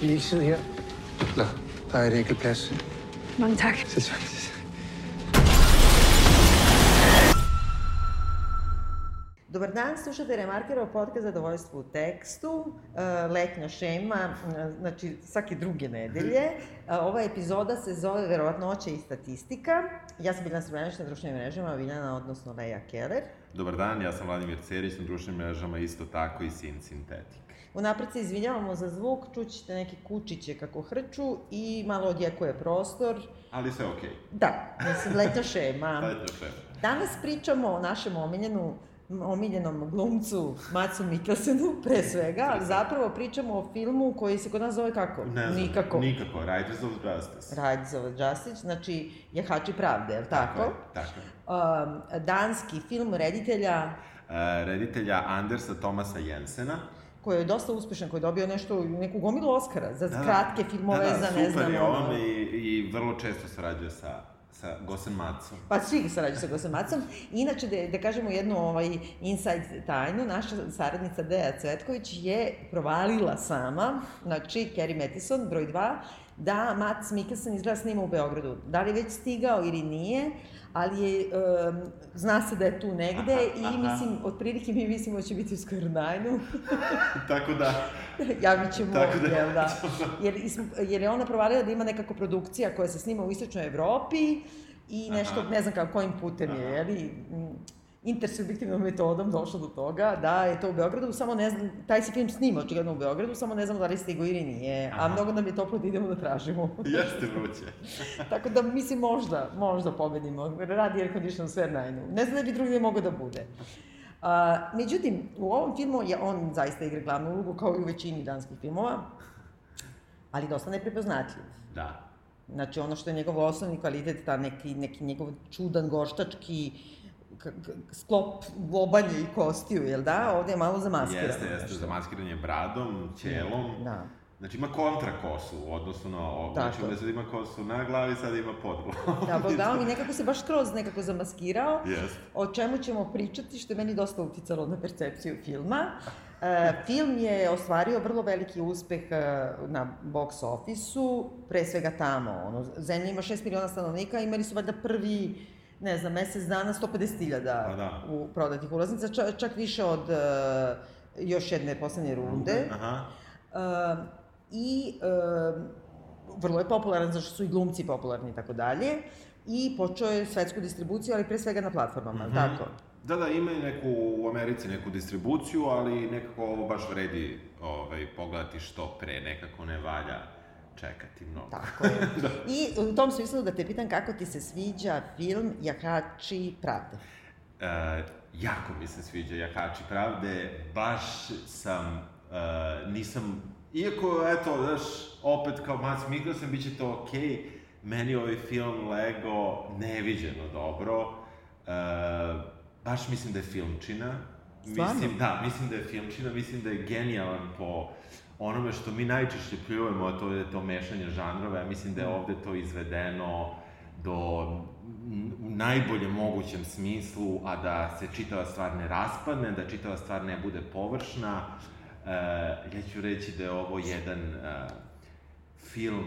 Vil I ikke sidde her? Nå, der er et enkelt plads. Mange tak. Så tak. Dobar dan, slušate Remarkerov podcast Zadovoljstvo u tekstu, e, letnja šema, e, znači svake druge nedelje. E, Ova epizoda se zove Verovatnoća i statistika. Ja sam Biljana Srbljanić na društvenim mrežama, Biljana, odnosno Leja Keller. Dobar dan, ja sam Vladimir Cerić na društvenim mrežama, isto tako i Sin Sintetik. Unapred se izvinjavamo za zvuk, čućete neke kučiće kako hrču i malo odjekuje prostor. Ali sve okej. Da, mislim, letnja šema. Okay. Dajte šef. Danas pričamo o našem omiljenu omiljenom glumcu Macu Mikkelsenu, pre svega, ali zapravo pričamo o filmu koji se kod nas zove kako? Ne znam, Nikako. Nikako, Riders of Justice. Riders of Justice, znači Jahači pravde, je li tako? je, tako je. Um, danski film reditelja Uh, reditelja Andersa Tomasa Jensena. koji je dosta uspešan, koji je dobio nešto, neku gomilu Oscara za Da, da. kratke filmove, da, da, za ne znam... super je on i, i vrlo često sarađuje sa, sa Gosen Macom. Pa svi sarađuju sa Gosom Macom. Inače, da, da kažemo jednu ovaj, inside tajnu, naša saradnica Deja Cvetković je provalila sama, znači Kerry Mattison, broj 2, da Mats Mikkelsen izgleda snima u Beogradu. Da li već stigao ili nije, ali je, um, zna se da je tu negde Aha, i aha. mislim, otprilike mi mislimo da će biti u Skrnajnu. tako da, Javit ćemo, Tako da- jel da? Jer, jer je ona provalila da ima nekako produkcija koja se snima u istočnoj Evropi i nešto, Aha. ne znam kako, kojim putem je, Aha. jeli, m, intersubjektivnom metodom došlo do toga da je to u Beogradu, samo ne znam, taj se film snima očigledno u Beogradu, samo ne znam da li stigo ili nije, a Aha. mnogo nam je toplo da idemo da tražimo. jeste vruće. Tako da, mislim, možda, možda pobedimo. Radi air condition sve najnu. Ne znam da bi drugdje mogao da bude. A, međutim, u ovom filmu je on zaista igra glavnu ulogu, kao i u većini danskih filmova, ali dosta neprepoznatljiv. Da. Znači, ono što je njegov osnovni kvalitet, ta neki, neki njegov čudan, gorštački k- k- sklop lobanje i kostiju, jel da? Ovde je malo zamaskirano. Jeste, jeste, nešto. zamaskiranje bradom, ćelom. Da. Znači ima kontra kosu u odnosu na ovo. Znači umesto da ima kosu na glavi, sad ima pod glavom. Da, Bogdano mi nekako se baš skroz nekako zamaskirao. Jeste. o čemu ćemo pričati, što je meni dosta uticalo na percepciju filma. E, film je ostvario vrlo veliki uspeh e, na box ofisu, pre svega tamo. Ono, zemlja ima 6 miliona stanovnika, imali su valjda prvi ne znam, mesec dana 150.000 Pa da. u prodatih ulaznica, čak, čak više od e, još jedne poslednje runde. Aha. E, I e, vrlo je popularan, zašto su i glumci popularni i tako dalje. I počeo je svetsku distribuciju, ali pre svega na platformama, mm Mhm. tako? Da, da, ima i neku u Americi neku distribuciju, ali nekako ovo baš vredi ovaj, pogledati što pre, nekako ne valja čekati mnogo. Tako je. I u tom smislu da te pitam kako ti se sviđa film Jahači pravde. E, jako mi se sviđa Jahači pravde, baš sam, e, nisam, iako, eto, znaš, opet kao Mats Mikkelsen, bit će to okej, okay, meni ovaj film Lego neviđeno dobro, e, baš mislim da je filmčina, Stvarno? mislim, da, mislim da je filmčina, mislim da je genijalan po onome što mi najčešće pljujemo, a to je to mešanje žanrova, ja mislim da je ovde to izvedeno do u najboljem mogućem smislu, a da se čitava stvar ne raspadne, da čitava stvar ne bude površna. E, ja ću reći da je ovo jedan e, film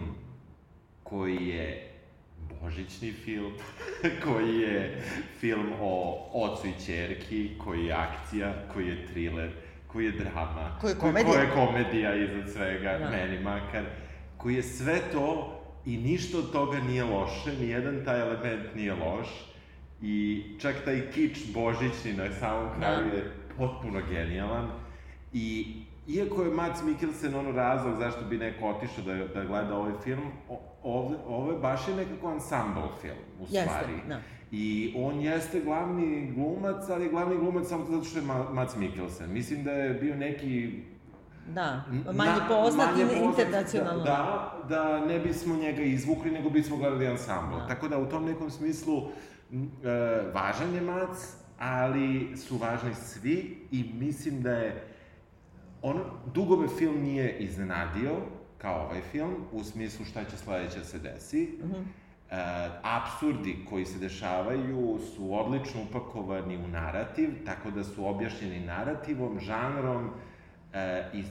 koji je božićni film, koji je film o ocu i ćerki, koji je akcija, koji je thriller, koji je drama, Koji je komedija. koji je komedija iznad svega, Da. meni makar, koji je sve to i ništa od toga nije loše, nijedan taj element nije loš i čak taj kič božićni na samom kraju Da. je potpuno genijalan i iako je Mats Mikkelsen ono razlog zašto bi neko otišao da, da gleda ovaj film, ovde, ovo je baš je nekako ensemble film, u Jeste, stvari. da. I on jeste glavni glumac, ali je glavni glumac samo zato što je Ma- Mats Mikkelsen. Mislim da je bio neki Da, Na- manje poznat manje poznat, internacionalno. Da, da, da ne bismo njega izvukli, nego bismo gledali ansambl. Da. Tako da u tom nekom smislu e, važan je Mac, ali su važni svi i mislim da je on, dugo me film nije iznenadio, kao ovaj film, u smislu šta će sledeće se desi. Mm -hmm. E, absurdi koji se dešavaju su odlično upakovani u narativ, tako da su objašnjeni narativom, žanrom, e, i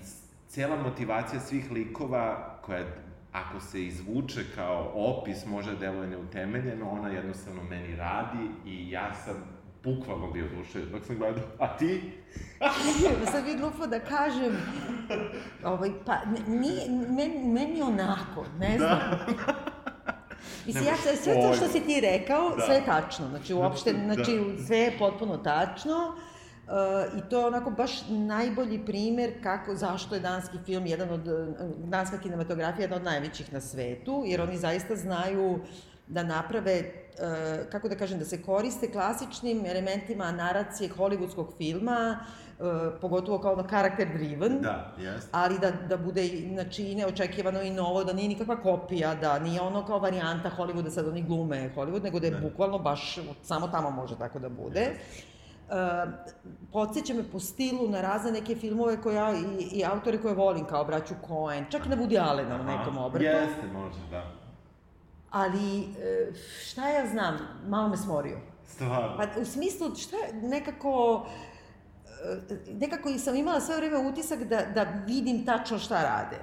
cela motivacija svih likova koja ako se izvuče kao opis može da deluje neutemeljeno, ona jednostavno meni radi i ja sam bukvalno bio duše dok sam gledao. A ti? da sad bi glupo da kažem, ovaj, pa, nije, meni, meni onako, ne znam. Da. Mislim, ja, sve, to što si ti rekao, da. sve je tačno. Znači, uopšte, da. znači, sve je potpuno tačno. Uh, I to je onako baš najbolji primer kako, zašto je danski film jedan od, danska kinematografija jedna od najvećih na svetu, jer oni zaista znaju da naprave, uh, kako da kažem, da se koriste klasičnim elementima naracije hollywoodskog filma, uh, pogotovo kao ono karakter driven. Da, jest. Ali da, da bude, znači, i neočekivano i novo, da nije nikakva kopija, da nije ono kao varijanta Hollywooda, sad oni glume Hollywood, nego da je ne. bukvalno baš, samo tamo može tako da bude. Yes Uh, podsjeća me po stilu na razne neke filmove koje ja, i, i autore koje volim, kao braću Coen, čak na Woody Allena u nekom obrtu. Jeste, može, da. Ali, uh, šta ja znam, malo me smorio. Stvarno? Pa, u smislu, šta nekako, uh, nekako sam imala sve vreme utisak da, da vidim tačno šta rade.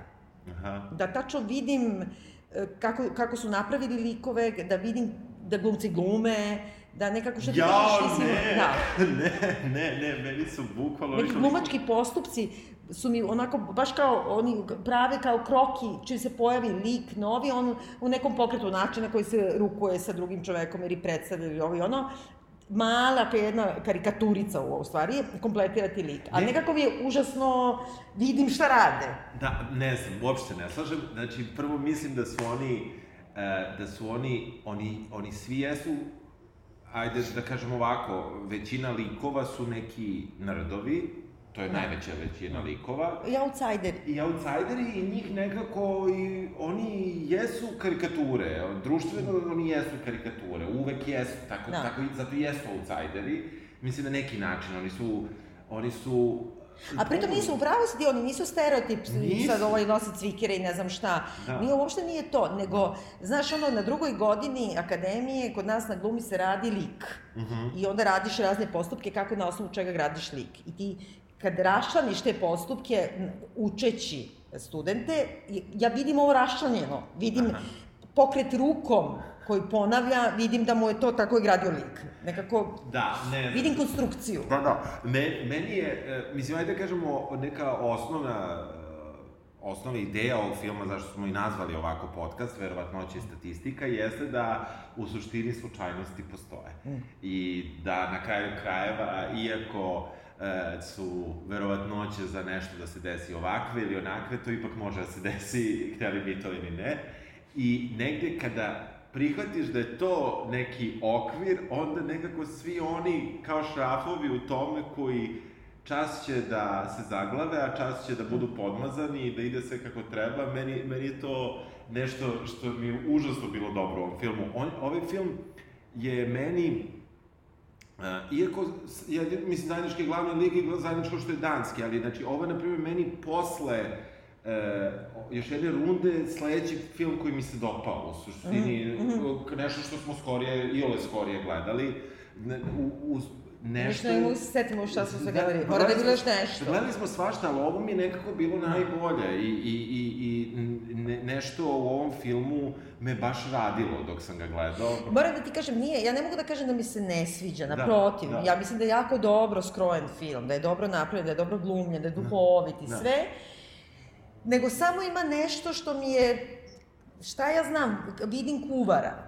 Aha. Da tačno vidim uh, kako, kako su napravili likove, da vidim da glumci glume, da nekako što ti ja, kažeš, ti ne, da. ne, ne, ne, meni su bukvalno... Neki glumački postupci su mi onako, baš kao, oni prave kao kroki, čim se pojavi lik novi, on u nekom pokretu načina koji se rukuje sa drugim čovekom ili predstavlja ili ovo i ono, mala jedna karikaturica u, stvari, kompletirati lik. Ali ne. nekako mi je užasno, vidim šta rade. Da, ne znam, uopšte ne slažem. Znači, prvo mislim da su oni, e, da su oni, oni, oni svi jesu ajde da kažem ovako, većina likova su neki nerdovi, to je da. najveća većina likova. I outsideri. I outsideri i njih nekako, i oni jesu karikature, društveno oni jesu karikature, uvek jesu, tako, da. tako, zato jesu outsideri. Mislim, na neki način, oni su, oni su A pritom nisu, upravo si ti, oni nisu stereotip, nisu. sad ovaj nosi cvikere i ne znam šta. Da. Nije, uopšte nije to, nego, znaš, ono, na drugoj godini akademije, kod nas na glumi se radi lik. Uh mhm. -huh. I onda radiš razne postupke kako na osnovu čega gradiš lik. I ti, kad raščlaniš te postupke, učeći studente, ja vidim ovo raščlanjeno, vidim Aha. pokret rukom, koji ponavlja, vidim da mu je to tako i gradio lik. Nekako, da, ne, vidim konstrukciju. Da, da. Me, meni je, e, mislim, ajde da kažemo, neka osnovna e, osnovna ideja ovog filma, zašto smo i nazvali ovako podcast, verovatnoće i statistika, jeste da u suštini slučajnosti postoje. Mm. I da na kraju krajeva, iako e, su verovatnoće za nešto da se desi ovakve ili onakve, to ipak može da se desi, hteli bi to ili ne. I negde kada prihvatiš da je to neki okvir, onda nekako svi oni kao šrafovi u tome koji čas će da se zaglave, a čas će da budu podmazani i da ide sve kako treba. Meni, meni je to nešto što mi je užasno bilo dobro u ovom filmu. On, ovaj film je meni iako, ja, mislim, zajednički glavni lik je zajedničko što je danski, ali, znači, ovo je, na primjer, meni posle e, još jedne runde, sledeći film koji mi se dopao, u suštini, mm -hmm. nešto što smo skorije, i ole skorije gledali, u, u, nešto... Nešto ne se setimo šta smo sve da, gledali, mora da je bilo još nešto. Gledali smo svašta, ali ovo mi je nekako bilo najbolje i, i, i, i ne, nešto u ovom filmu me baš radilo dok sam ga gledao. Moram da ti kažem, nije, ja ne mogu da kažem da mi se ne sviđa, da, naprotiv, da, da. ja mislim da je jako dobro skrojen film, da je dobro napravljen, da je dobro glumljen, da je duhovit i da. sve, nego samo ima nešto što mi je, šta ja znam, vidim kuvara.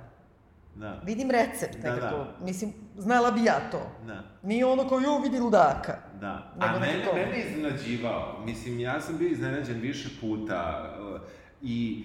Da. Vidim recept da, nekako. Da. Mislim, znala bi ja to. Da. Nije ono kao, jo, vidi ludaka. Da. A mene, mene iznenađivao. Mislim, ja sam bio iznenađen više puta. Uh, I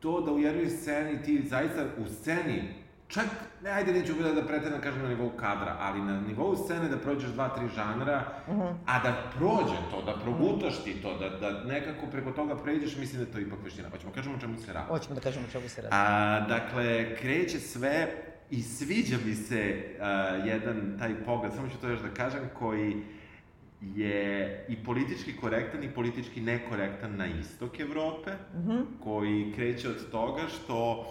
to da u jednoj sceni ti zaista u sceni čak, ne, ajde, neću da, da pretredno da kažem na nivou kadra, ali na nivou scene da prođeš dva, tri žanra, mhm. -huh. a da prođe to, da progutaš ti to, da, da nekako preko toga pređeš, mislim da je to ipak veština. Hoćemo da kažemo o čemu se radi. Hoćemo da kažemo o čemu se radi. A, dakle, kreće sve i sviđa mi se a, jedan taj pogled, samo ću to još da kažem, koji je i politički korektan i politički nekorektan na istok Evrope, mhm. -huh. koji kreće od toga što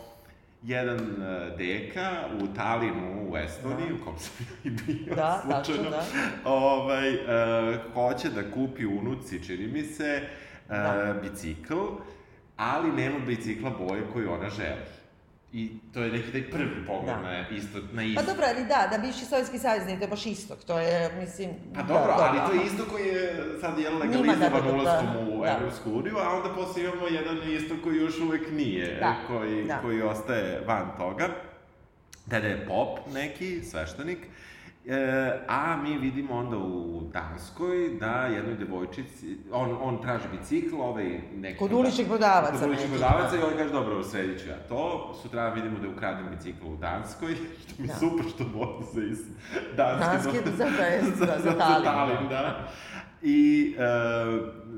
jedan uh, deka u Talinu u Estoniji, u kom sam i bio Da, slučajno, tačno, da. ovaj, uh, hoće da kupi unuci, čini mi se, uh, Da. bicikl, ali nema bicikla boje koju ona želi. I to je neki taj prvi pogled Da. na isto, na Pa isto. dobro, ali da, da bivši Sovjetski savez nije to je baš istok, to je, mislim... Pa da, dobro, ali to je aha. isto koji je sad je legalizovan da, da, da, da. u Da. Evropsku uniju, a onda posle imamo jedan isto koji još uvek nije, Da, koji, da. koji ostaje van toga. Deda je pop neki, sveštenik, E, a mi vidimo onda u Danskoj da jednoj devojčici, on, on traži bicikl, ovaj neki... Kod uličnih prodavaca Kod uličnih prodavaca da. i on kaže, dobro, sredit ću ja to. Sutra vidimo da je ukraden bicikl u Danskoj, što mi Da. super što voze iz Danske, Danske za- za- za- za za Talin, da. da. I e,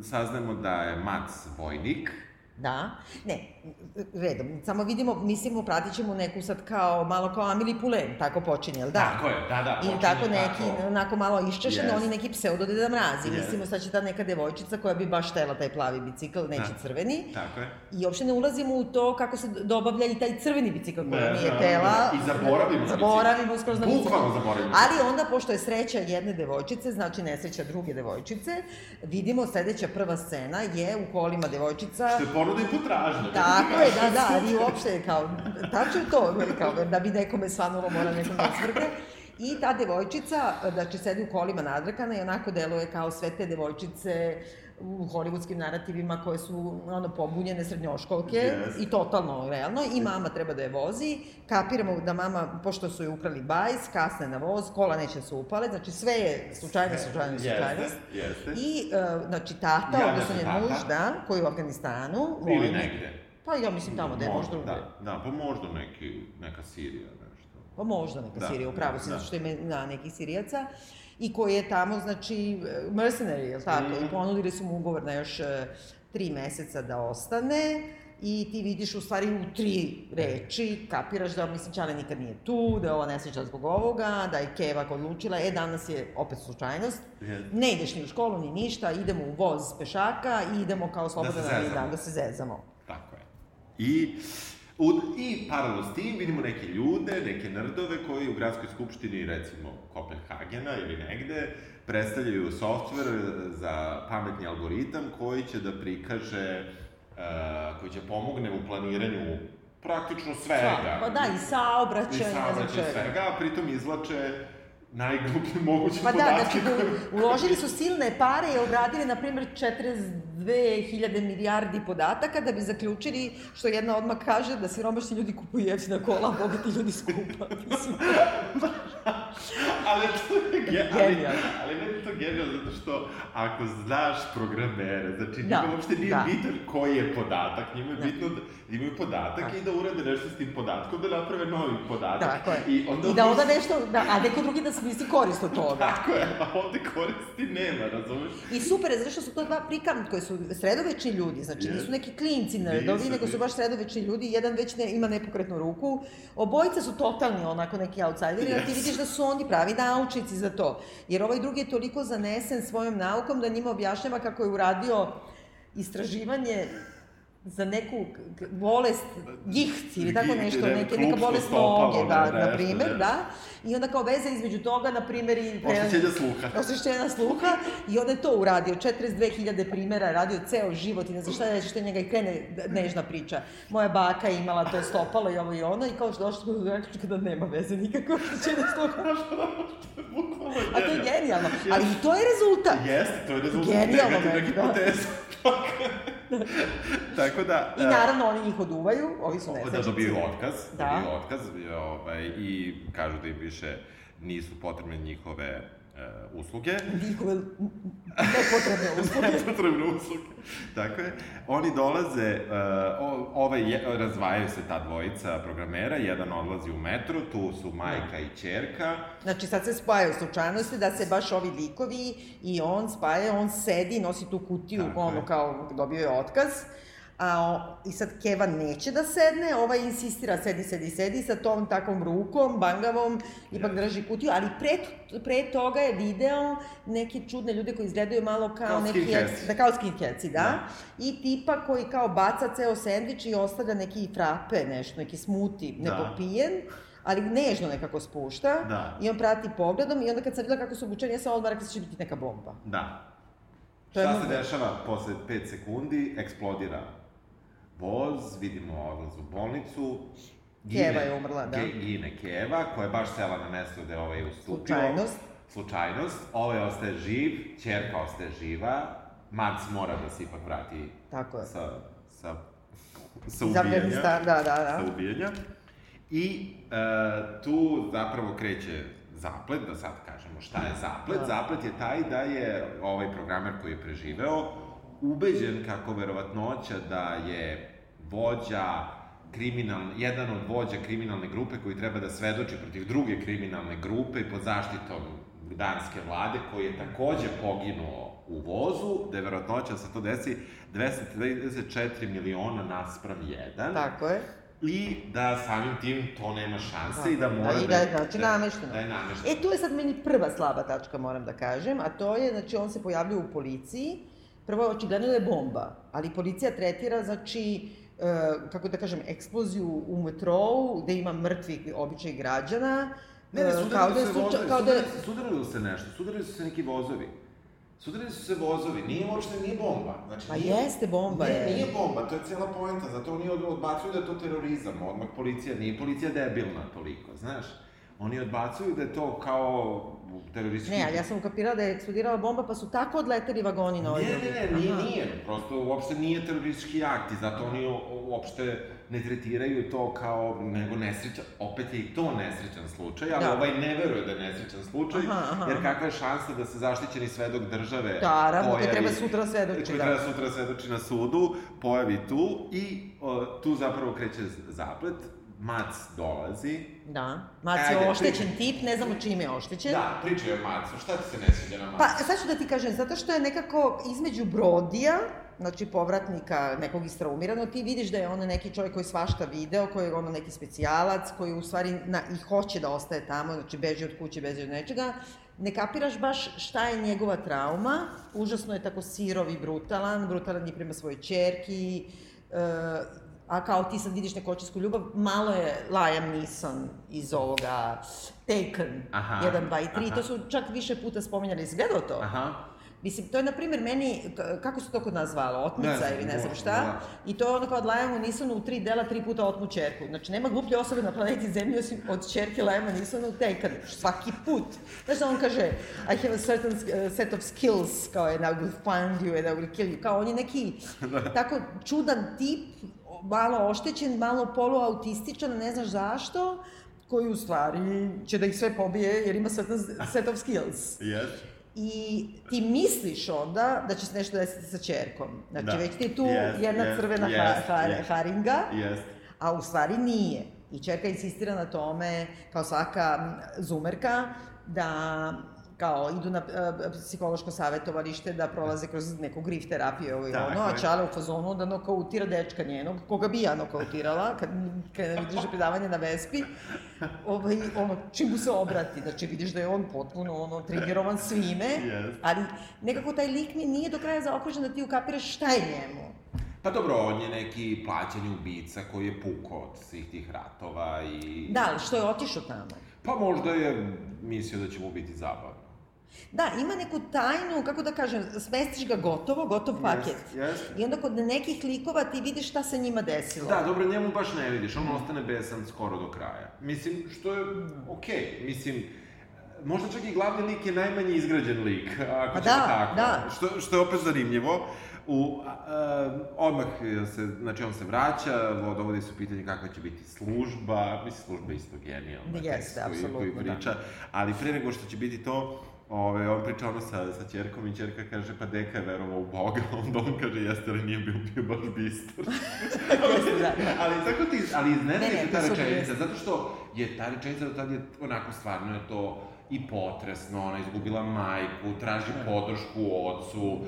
saznamo da je Mac vojnik, Da, ne, redom, samo vidimo, mislimo, pratit ćemo neku sad kao, malo kao Amili Pulen, tako počinje, jel da? Tako je, da, da, I počinje tako neki, tako. onako malo iščešen, Jest. oni neki pseudo Deda Mrazi. Jest. Mislimo sad će ta neka devojčica koja bi baš htela taj plavi bicikl, neće Da. crveni. Tako je. I uopšte ne ulazimo u to kako se dobavlja i taj crveni bicikl koji Da, nije da, tela. da. I zaboravimo Zaboravimo skroz na bicikl. Bukvalno zaboravimo. Ali onda, pošto je sreća jedne devojčice, znači nesreća druge devojčice, vidimo sledeća prva scena je u kolima devojčica. Što je ponuda i potražnja. Tako je, da, da, ali uopšte, kao, tačno je to, kao, da bi nekome svanulo mora nekom da svrgne. I ta devojčica, znači, sedi u kolima nadrkana i onako deluje kao sve te devojčice u hollywoodskim narativima koje su ono pobunjene srednjoškolke Yes. i totalno realno i mama treba da je vozi kapiramo da mama pošto su joj ukrali bajs kasne na voz kola neće da se upale znači sve je slučajnost slučajnost slučajnost Jeste, jeste. i uh, znači tata Javlja odnosno njen tata. muž da koji je u Afganistanu Ili negde. Pa ja mislim tamo da je možda da, ugde. da, pa možda neki, neka Sirija, nešto. Pa možda neka Da, Sirija, upravo si, da. zato što ima na, nekih Sirijaca. I koji je tamo, znači, mercenary, je li tako? Mhm. I ponudili su mu ugovor na još e, tri meseca da ostane. I ti vidiš u stvari u tri reči, kapiraš da, mislim, Čale nikad nije tu, da je ova nesreća zbog ovoga, da je Keva odlučila, e, danas je opet slučajnost, ne ideš ni u školu, ni ništa, idemo u voz pešaka i idemo kao slobodan zezamo. dan da se zezamo. I, u, i paralelno s tim vidimo neke ljude, neke nerdove koji u gradskoj skupštini, recimo Kopenhagena ili negde, predstavljaju softver za pametni algoritam koji će da prikaže, uh, koji će pomogne u planiranju praktično svega. Pa da, i saobraćaj, I saobraćaj čega. svega, a pritom izlače najgluplje moguće Pa da, podatke. znači, koje- uložili su silne pare i obradili, na primjer, 42.000 milijardi podataka da bi zaključili, što jedna odmah kaže, da siromašni ljudi kupuju jeftina kola, a bogati ljudi skupa. Mislim, ali to je ge, ali, Genijalno. ali meni to genijalno zato što ako znaš programere, znači Da, njima uopšte nije da. bitan koji je podatak, njima je Da. bitno da imaju podatak Da. i da urade nešto s tim podatkom, da naprave novi podatak. tako je. I, onda I da onda nešto, da, a neko drugi da smisli korist od toga. Tako je, a ovde koristi nema, razumeš? I super je, zato što su to dva prika koji su sredovečni ljudi, znači Jest. nisu neki klinci nerdovi, Nisu, nego su baš sredovečni ljudi, jedan već ne, ima nepokretnu ruku, obojica su totalni onako neki outsideri, a ti vidiš da su oni pravi naučnici za to. Jer ovaj drugi je toliko zanesen svojom naukom da njima objašnjava kako je uradio istraživanje za neku bolest giht ili tako nešto, ne, neke, neka bolest noge, da, na primer, da. I onda kao veza između toga, na primer, i... Oštećenja sluha. Osvešćena sluha i onda je to uradio, 42.000 primera, radio ceo život i ne znam šta je, što je njega i krene nežna priča. Moja baka je imala to stopalo i ovo i ono i kao što došlo do zaključka da nema veze nikako osvešćenja sluha. A to je genijalno. ali i to je rezultat. Jeste, to je rezultat Genijalno negativne meni, da. hipoteze. Tako da... I naravno oni njih oduvaju, ovi su Da nesrećnici. dobiju otkaz, Da. dobiju otkaz ovaj, i kažu da im više nisu potrebne njihove e, usluge. Njihove nepotrebne usluge. Nepotrebne usluge. Tako je. Oni dolaze, e, ovaj, razvajaju se ta dvojica programera, jedan odlazi u metro, tu su majka i ćerka. Znači sad se spajaju slučajnosti da se baš ovi likovi i on spaja, on sedi, nosi tu kutiju, Tako ono je. kao dobio je otkaz, a o, i sad Keva neće da sedne, ovaj insistira sedi, sedi, sedi sa tom takvom rukom, bangavom, ipak drži kutiju, ali pre, pre toga je video neke čudne ljude koji izgledaju malo kao, Kao neki... skinheads. Da, kao skinheadsi, da. Da. I tipa koji kao baca ceo sendvič i ostavlja neki frape, nešto, neki smuti, Da. nepopijen, ali nežno nekako spušta. Da. I on prati pogledom i onda kad sam videla kako su obučeni, ja sam odmah rekla da će biti neka bomba. Da. To je Šta se dešava posle 5 sekundi, eksplodira voz, vidimo odlaz u bolnicu. Keva je umrla, da. Gine Keva, koja je baš sela na mesto gde ovaj ustupio. Slučajnost. Slučajnost. Ovaj ostaje živ, čerka ostaje živa, Max mora da se ipak vrati Tako je. sa, sa, sa ubijanja. Da, da, da. Sa ubijanja. I e, tu zapravo kreće zaplet, da sad kažemo šta je zaplet. Da. Zaplet je taj da je ovaj programer koji je preživeo ubeđen kako verovatnoća da je vođa kriminal, jedan od vođa kriminalne grupe koji treba da svedoči protiv druge kriminalne grupe i pod zaštitom danske vlade, koji je takođe poginuo u vozu, da je verovatnoća da se to desi 234 miliona naspram 1. Tako je. I da samim tim to nema šanse Da, i da mora da, i da je, znači, namešteno. Da je namešteno. E, tu je sad meni prva slaba tačka, moram da kažem, a to je, znači, on se pojavljuje u policiji, prvo, očigledno da je bomba, ali policija tretira, znači, kako da kažem, eksploziju u metrou, gde ima mrtvih običajih građana, Ne, ne, e, kao sudarili da je su se vozovi, kao da sudarili, sudarili se nešto, sudarili su se neki vozovi. Sudarili su se vozovi, nije uopšte, nije bomba. Znači, Pa nije, jeste bomba, Ne, je. nije bomba, to je cijela poenta, zato oni od- odbacuju da je to terorizam, odmah policija, nije policija debilna toliko, znaš. Oni odbacuju da je to kao teroristički... Ne, ali ja sam ukapirala da je eksplodirala bomba, pa su tako odleteli vagoni na ovaj Ne, ne, ne, nije, Aha. nije, prosto uopšte nije teroristički akt i zato oni uopšte ne tretiraju to kao, nego nesrećan, opet je i to nesrećan slučaj, ali Da. ovaj ne veruje da je nesrećan slučaj, Aha, aha, jer kakva je šansa da se zaštićeni svedok države Naravno, koji pojavi- treba sutra svedoči, koji da. treba sutra svedoči na sudu, pojavi tu i o, tu zapravo kreće zaplet, Mac dolazi, Da. Mac je oštećen pričaj. tip, ne znamo čime je oštećen. da, pričaj o Macu, šta ti se ne sviđa na Macu? Pa, sad ću da ti kažem, zato što je nekako između Brodija, znači povratnika nekog istraumiranog, ti vidiš da je on neki čovjek koji svašta video, koji je ono neki specijalac, koji u stvari na, i hoće da ostaje tamo, znači beži od kuće, beži od nečega, ne kapiraš baš šta je njegova trauma, užasno je tako sirov i brutalan, brutalan je prema svojoj čerki, e, a kao ti sad vidiš neku očisku ljubav, malo je Liam Neeson iz ovoga Taken, Aha, 1, 2 i 3, aha. to su čak više puta spominjali, jesi gledao to? Aha, Mislim, to je, na primjer, meni, kako se to kod nas zvalo, otmica Ne ili ne znam da, šta, da. i to je ono kao od Liamu Nisonu u tri dela tri puta otmu čerku. Znači, nema gluplje osobe na planeti Zemlji osim od čerke Liama Nisona u Taken, svaki put. Znaš da on kaže, I have a certain uh, set of skills, kao and I will find you and I will kill you, kao on je neki tako čudan tip, malo oštećen, malo poluautističan, ne znaš zašto, koji u stvari će da ih sve pobije jer ima certain set of skills. jes. I ti misliš onda da će se nešto desiti sa čerkom. Znači, Da. već ti je tu Jest, jedna jest, crvena jest, ha, ha, jest. haringa, Jest. a u stvari nije. I čerka insistira na tome, kao svaka zumerka, da kao idu na e, psihološko savjetovalište da prolaze kroz neku grif terapiju ovo i ono, a. Čale u fazonu da nokautira dečka njenog, koga bi ja nokautirala, kad, kad drže predavanje na Vespi, ovaj, ono, čim mu se obrati, znači vidiš da je on potpuno ono, trigerovan svime, Jest. ali nekako taj lik mi nije do kraja zaokružen da ti ukapiraš šta je njemu. Pa dobro, on je neki plaćeni ubica koji je pukao od svih tih ratova i... Da, ali što je otišao tamo? Pa možda je mislio da će mu biti zabavno. Da, ima neku tajnu, kako da kažem, smestiš ga gotovo, gotov paket. jest. I onda kod nekih likova ti vidiš šta se njima desilo. Da, dobro, njemu baš ne vidiš, on ostane besan skoro do kraja. Mislim, što je okej, mislim, možda čak i glavni lik je najmanje izgrađen lik, ako Pa da, tako. da. Što, što je opet zanimljivo. U, a, a, odmah se, znači on se vraća, vo- dovodi se u pitanje kakva će biti služba, mislim služba je isto genijalna. Jeste, apsolutno, da. priča, ali pre nego što će biti to, Ove, on priča ono sa, sa čerkom i čerka kaže, pa deka je verovao u Boga, onda on kaže, jeste, ali nije bio, bio baš bistor. Jeste, da. ali tako ti, ali iznenadi Ne, ne, te ta rečenica, zato što je ta rečenica do tada je onako stvarno je to i potresno, ona izgubila majku, traži podršku ocu,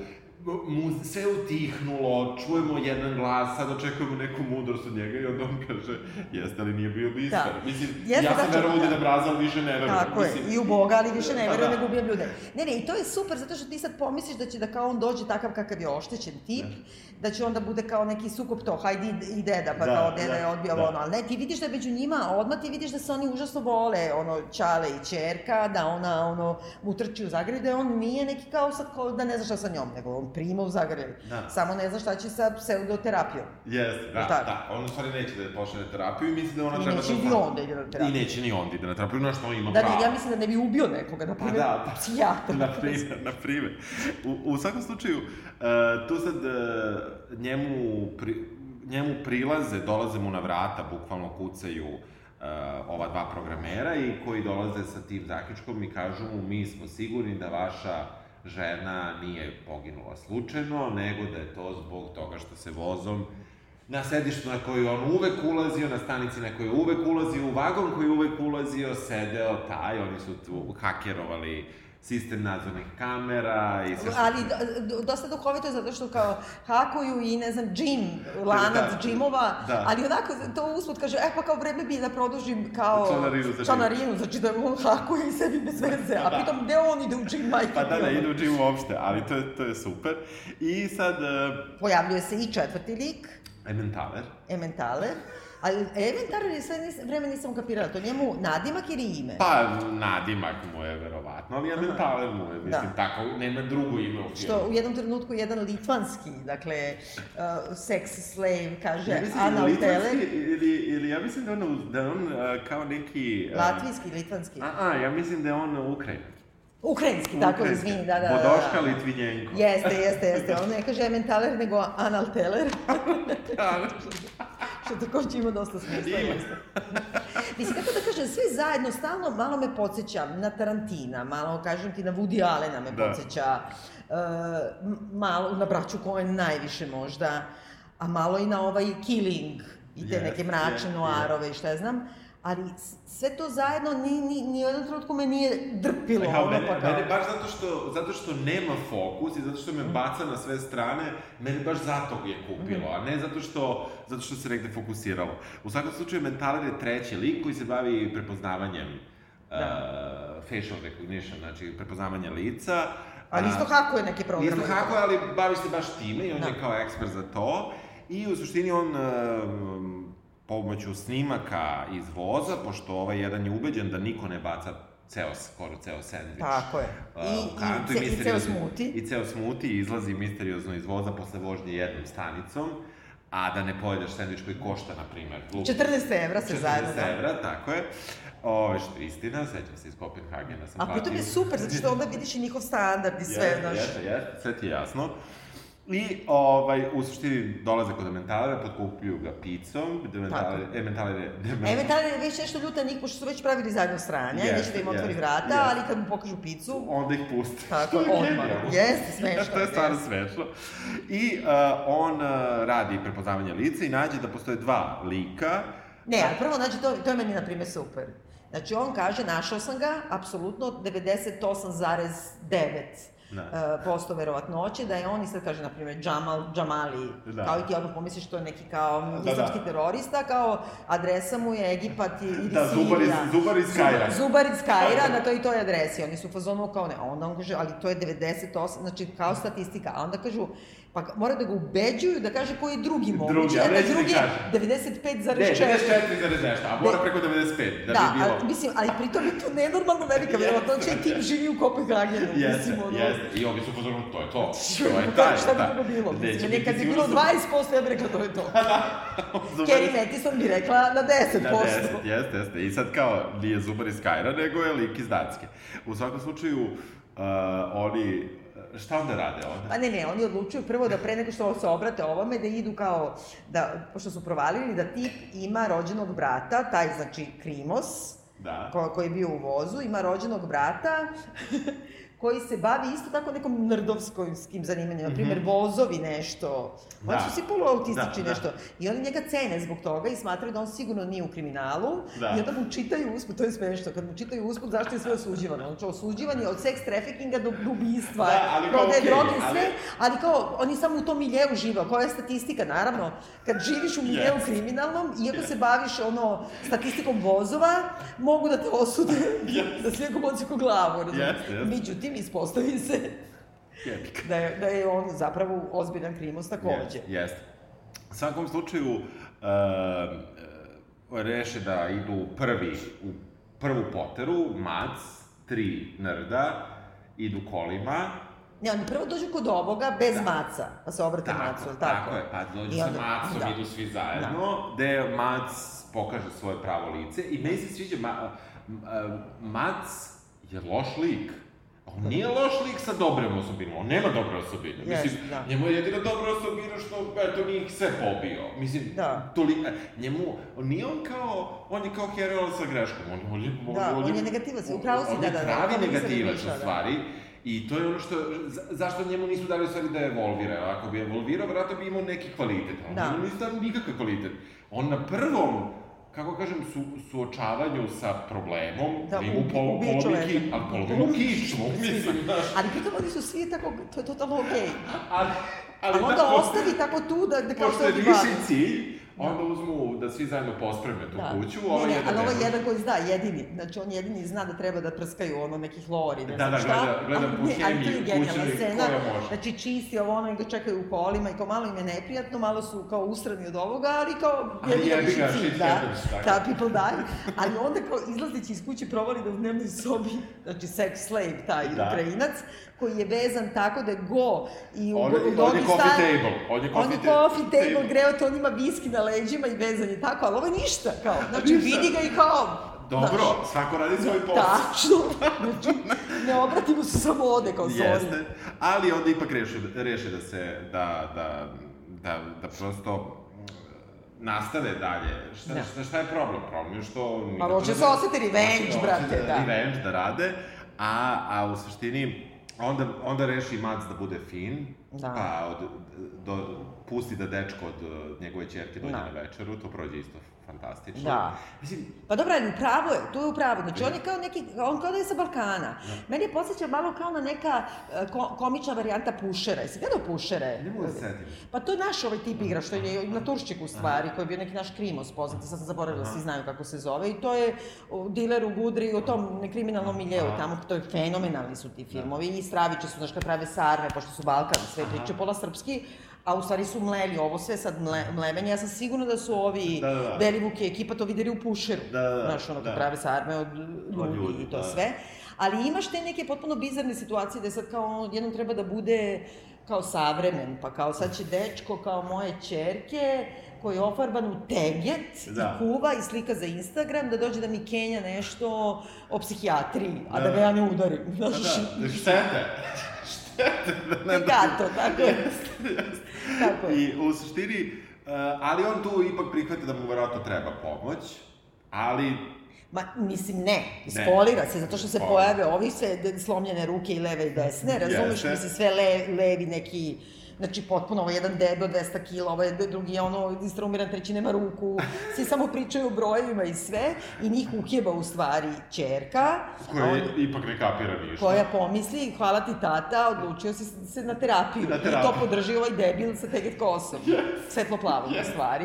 mu, sve utihnulo, čujemo jedan glas, sad očekujemo neku mudrost od njega i onda on kaže, jeste li nije bio bistar? Da. Mislim, Jeste, ja sam da, verovao da. da Deda Braza, ali više ne verujem. Tako je, Mislim, i u Boga, ali više ne Pa verujem da. nego ubijam ljude. Ne, ne, i to je super, zato što ti sad pomisliš da će da kao on dođe takav kakav je oštećen tip, da će onda bude kao neki sukup to, hajde i- i deda, pa Da, kao deda da, je odbio da. ono, ali ne, ti vidiš da je među njima, odmah ti vidiš da se oni užasno vole, ono, Čale i Čerka, da ona, ono, mu trči u zagrlje, da on nije neki kao sad, kao da ne zna šta sa njom, nego prima u zagrlje. Da. Samo ne zna šta će sa pseudoterapijom. Jeste, da, tako? da. On u stvari neće da počne na terapiju i misli da ona I treba neće da... ni zna. on da ide na terapiju. I neće ni on da ide na terapiju, na što on ima Da, pravo. ne, ja mislim da ne bi ubio nekoga, na primjer, da, da. psijatar. na primjer, na primjer. U, u svakom slučaju, uh, tu sad uh, njemu, pri, njemu prilaze, dolaze mu na vrata, bukvalno kucaju uh, ova dva programera i koji dolaze sa tim zaključkom i kažu mu mi smo sigurni da vaša žena nije poginula slučajno, nego da je to zbog toga što se vozom na sedištu na koju on uvek ulazio, na stanici na koju uvek ulazio, u vagon koji uvek ulazio, sedeo taj, oni su tu hakerovali sistem nadzornih kamera i sve što... Ali do- do- dosta duhovito je zato što kao hakuju i ne znam, džim, lanac Da. džimova, Da. ali onako to usput kaže, e pa kao vreme bi da produžim kao Članarinu za članarinu, znači da on hakuje i sebi bez veze, a Da. pritom gde on ide u džim majke? Pa da, da, ide u džim uopšte, ali to je, to je super. I sad, uh, Pojavljuje se i četvrti lik, Emmentaler, Ementaler, ali Ementaler je sve nis, vreme nisam ukapirala, to njemu nadimak ili ime? pa nadimak mu je verovatno, ali Emmentaler mu je, mislim, Da. tako, nema drugo ime u filmu. Što u jednom trenutku jedan litvanski, dakle, uh, sex slave kaže Ja mislim da litvanski, Teller, ili, ili ja mislim da je on, da on uh, kao neki... Uh, latvijski, litvanski. A, a, ja mislim da je on Ukrajin. Ukrajinski, tako, Ukrajinski. izvini, da, da, da. Bodoška da. Litvinjenko. Jeste, jeste, jeste. On ne kaže Ementaler, nego Analteler. Što takođe ima dosta smisla. Ima. Mislim, kako da kažem, svi zajedno, stalno malo me podsjeća na Tarantina, malo, kažem ti, na Woody Allena me Da. podsjeća, e, malo na braću Coen najviše možda, a malo i na ovaj Killing i te Jest, neke mračne jest, noarove i šta ja znam. Ali sve to zajedno ni, ni, ni u jednom trenutku me nije drpilo. Ja, ono, mene, pa kao- mene baš zato što, zato što nema fokus i zato što me baca na sve strane, mene baš zato je kupilo, a ne zato što, zato što se negde fokusiralo. U svakom slučaju, Mentaler je treći lik koji se bavi prepoznavanjem Da. uh, facial recognition, znači prepoznavanje lica. Ali isto hakuje neke programe. Isto hakuje, ali bavi se baš time i on Da. je kao ekspert za to. I u suštini on um, pomoću snimaka iz voza, pošto ovaj jedan je ubeđen da niko ne baca ceo, skoro ceo sandvič. Tako je. uh, I- u kantu i ce- i ceo misteriozno- smuti. I ceo smuti i izlazi misteriozno iz voza posle vožnje jednom stanicom, a da ne pojedeš sandvič koji košta, na primer, klub 40 evra se 40 zajedno, da. evra, tako je. Ove, što je istina, sećam se iz Kopenhagena sam A pritom je super, zato što onda vidiš i njihov standard i sve, znaš. Jeste, jeste, sve ti je jasno. I, ovaj, u suštini dolaze kod Ementalera, potkupljuju ga picom, gde Ementaler, Ementaler je... Već nešto ljuta njih, pošto su već pravili zajedno sranja, Jeste, neće da im otvori jeste, vrata, jeste. ali kad mu pokažu picu, Onda ih pusti. Tako, Što je odmah. Jeste, smešno to je je, stvarno jeste. smešno. I uh, on uh, radi prepoznavanje lica i nađe da postoje dva lika. Ne, ali prvo, znači, to, to je meni, na primjer, super. Znači, on kaže, našao sam ga, apsolutno 98,9 Da. e, posto verovatnoće, da je on i sad kaže, na primjer, Džamal, Džamali, Da. kao i ti odmah pomisliš to je neki kao Da, islamski da. terorista, kao adresa mu je Egipat i, ili Da, Sirija. Zubar iz, Zubar iz Kajra. Zubar iz Kajra, na toj i toj adresi. Oni su u fazonu kao ne, onda on kaže, ali to je 98, znači kao statistika. A onda kažu, pa mora da ga ubeđuju da kaže koji je drugi mogući. Drugi, a a da drugi je kaže. 95,4. Ne, 94 nešto, a mora Ne. preko 95, da, Da, bi bilo... ali, mislim, ali pritom je to nenormalno velika, verovatno će i tim živi u Kopenhagenu. Jeste, mislim, ono, jeste. I ovi su pozorno, to je to. To je da, taj, šta bi da. drugo bilo? Mislim, bi sigurno bilo su- 20%, ja bih rekla to je to. Kerry Mattison bi rekla na 10%. Na 10, jeste, jeste. I sad kao, nije Zubar iz Kajra, nego je lik iz Danske. U svakom slučaju, uh, oni, šta onda rade onda? Pa ne, ne, oni odlučuju prvo da pre nego što se obrate ovome, da idu kao, da, pošto su provalili da tip ima rođenog brata, taj znači Krimos, Da. ko, koji je bio u vozu, ima rođenog brata, koji se bavi isto tako nekom nrdovskim zanimanjem, na primjer vozovi nešto, oni Da. su svi poluautistični Da, da. nešto, i oni njega cene zbog toga i smatraju da on sigurno nije u kriminalu, Da. i onda mu čitaju usput, to je smešno, kad mu čitaju usput zašto je sve osuđivano, znači osuđivan je od seks traffickinga do, do ubistva, Da, ali prodaje okej, droge, sve, ali- ali kao, on je samo u tom miljeu živao, koja je statistika, naravno, kad živiš u miljeu Jest. kriminalnom, iako se baviš ono, statistikom vozova, mogu da te osude da si neko boci ko glavu, razumiješ? Jeste, jeste. Međutim, ispostavi se da je, da je on zapravo ozbiljan krimus takođe. Jeste, jeste. U svakom slučaju, uh, reše da idu prvi, u prvu poteru, mac, tri nrda, idu kolima, Ne, oni prvo dođu kod ovoga bez maca, pa se obrate Tako, macu, tako, tako? je, pa dođu I sa onda- macom, da. idu svi zajedno, gde mac pokaže svoje pravo lice i meni se sviđa, ma, m- a, mac je loš lik. On nije loš lik sa dobrom osobinom, on nema dobre osobine. Jest, Mislim, da. njemu je jedina dobra osobina što, eto, nije ih sve pobio. Mislim, Da. toli, e, njemu, on nije on kao, on je kao heroj sa greškom, on, on je, Da, on je negativac, upravo si, on da, je da, da, pravi o tome nisam negativac, u da. stvari, I to je ono što, za, zašto njemu nisu dali u stvari da evolvira. Ako bi evolvirao, vjerojatno bi imao neki kvalitet. A Da. da. njemu nisu dali nikakav kvalitet. On na prvom, kako kažem, su, suočavanju sa problemom, Da, da, ubi- pol, ubije polovi čoveka. ki, ali polovi mu kičmu, mislim, znaš. Ali pritom oni su svi tako, to je totalno okej. Ali, Ali onda tako, ostavi tako tu da, da kao Pošto što je oni viši bavi. Cilj, onda uzmu da svi zajedno pospreme tu kuću, ne, ovaj ne, jedan ali ovo je jedan koji zna, jedini. Znači, on jedini zna da treba da prskaju ono neki hlor i ne Da, znam da, šta. gleda- gleda Ali po ne, ali to je hemiji genijalna kućnoj scena. koja može. Znači, čisti ovo ono i ga čekaju u kolima i kao malo im je neprijatno, malo su kao usrani od ovoga, ali kao Ali jebi ga, shit da. happens. Da, people die. Ali onda kao izlazeći iz kuće provali da u dnevnoj sobi, znači sex slave, taj Da. Ukrajinac, koji je vezan tako da je go i u, On- u on je dogi coffee stan- table, on je On coffee je ta- coffee table, table. greo to, on ima viski na leđima i vezan je tako, ali ovo je ništa, kao, znači Ništa. vidi ga i kao, Dobro, znaš, svako radi svoj posao. Tačno, znači, ne obratimo se samo ode, kao sorry. Jeste, ali onda ipak reše, reše da se, da, da, da, da prosto nastave dalje. Šta, Da. šta, šta je problem? Problem je što... Pa hoće se osjeti revenge, Hoće- brate, da. Revenge da rade, a, a u suštini onda, onda reši Mac da bude fin, Da. pa od, do, pusti da dečko od uh, njegove čerke dođe Da. na večeru, to prođe isto fantastično. Da. Mislim, Pa dobro, ali upravo je, tu je upravo. Znači, on je kao neki, on kao da je sa Balkana. Meni je podsjeća malo kao na neka e, ko, komična varijanta Pušera. Jesi gledao Pušere? ne mogu da se setim. Pa to je naš ovaj tip igra, što je na Turščiku u stvari, koji je bio neki naš krimos poznati, sad sam zaboravila, svi znaju kako se zove. I to je diler u Gudri, u tom nekriminalnom miljeu, Aha. tamo, to je fenomenalni su ti filmovi. I Straviće su, znaš, kad prave sarme, pošto su Balkan, sve priče pola srpski, a u stvari su mleli ovo sve sad mle, mlevenje. Ja sam sigurna da su ovi Da, da, da. Belivuk i ekipa to videli u Pušeru. Da, da, da, Znaš, ono, da. prave sarme od ljudi, ljudi, i to da. sve. Ali imaš te neke potpuno bizarne situacije da sad kao jednom treba da bude kao savremen, pa kao sad će dečko kao moje čerke koji je ofarban u teget Da. i kuva i slika za Instagram, da dođe da mi kenja nešto o psihijatriji, a da, Da. ga ja ne udarim. Znaš, Da, štete. štete da ne Gato, tako je. Tako je. I u suštini, uh, ali on tu ipak prihvata da mu verovatno treba pomoć, ali Ma, mislim, ne, ispolira se, zato što se pojave ovi sve slomljene ruke i leve i desne, razumeš, Jeste. mislim, sve le, levi neki, znači potpuno, ovo je jedan debe od 200 kila, ovo je drugi je ono instrumiran, treći nema ruku, svi samo pričaju o brojevima i sve, i njih uhjeba u stvari čerka, koja a on- ipak ne kapira ništa. koja pomisli, hvala ti tata, odlučio si se na terapiju. Na I to terapiju. podrži ovaj debil sa teget kosom. Svetlo plavo u stvari.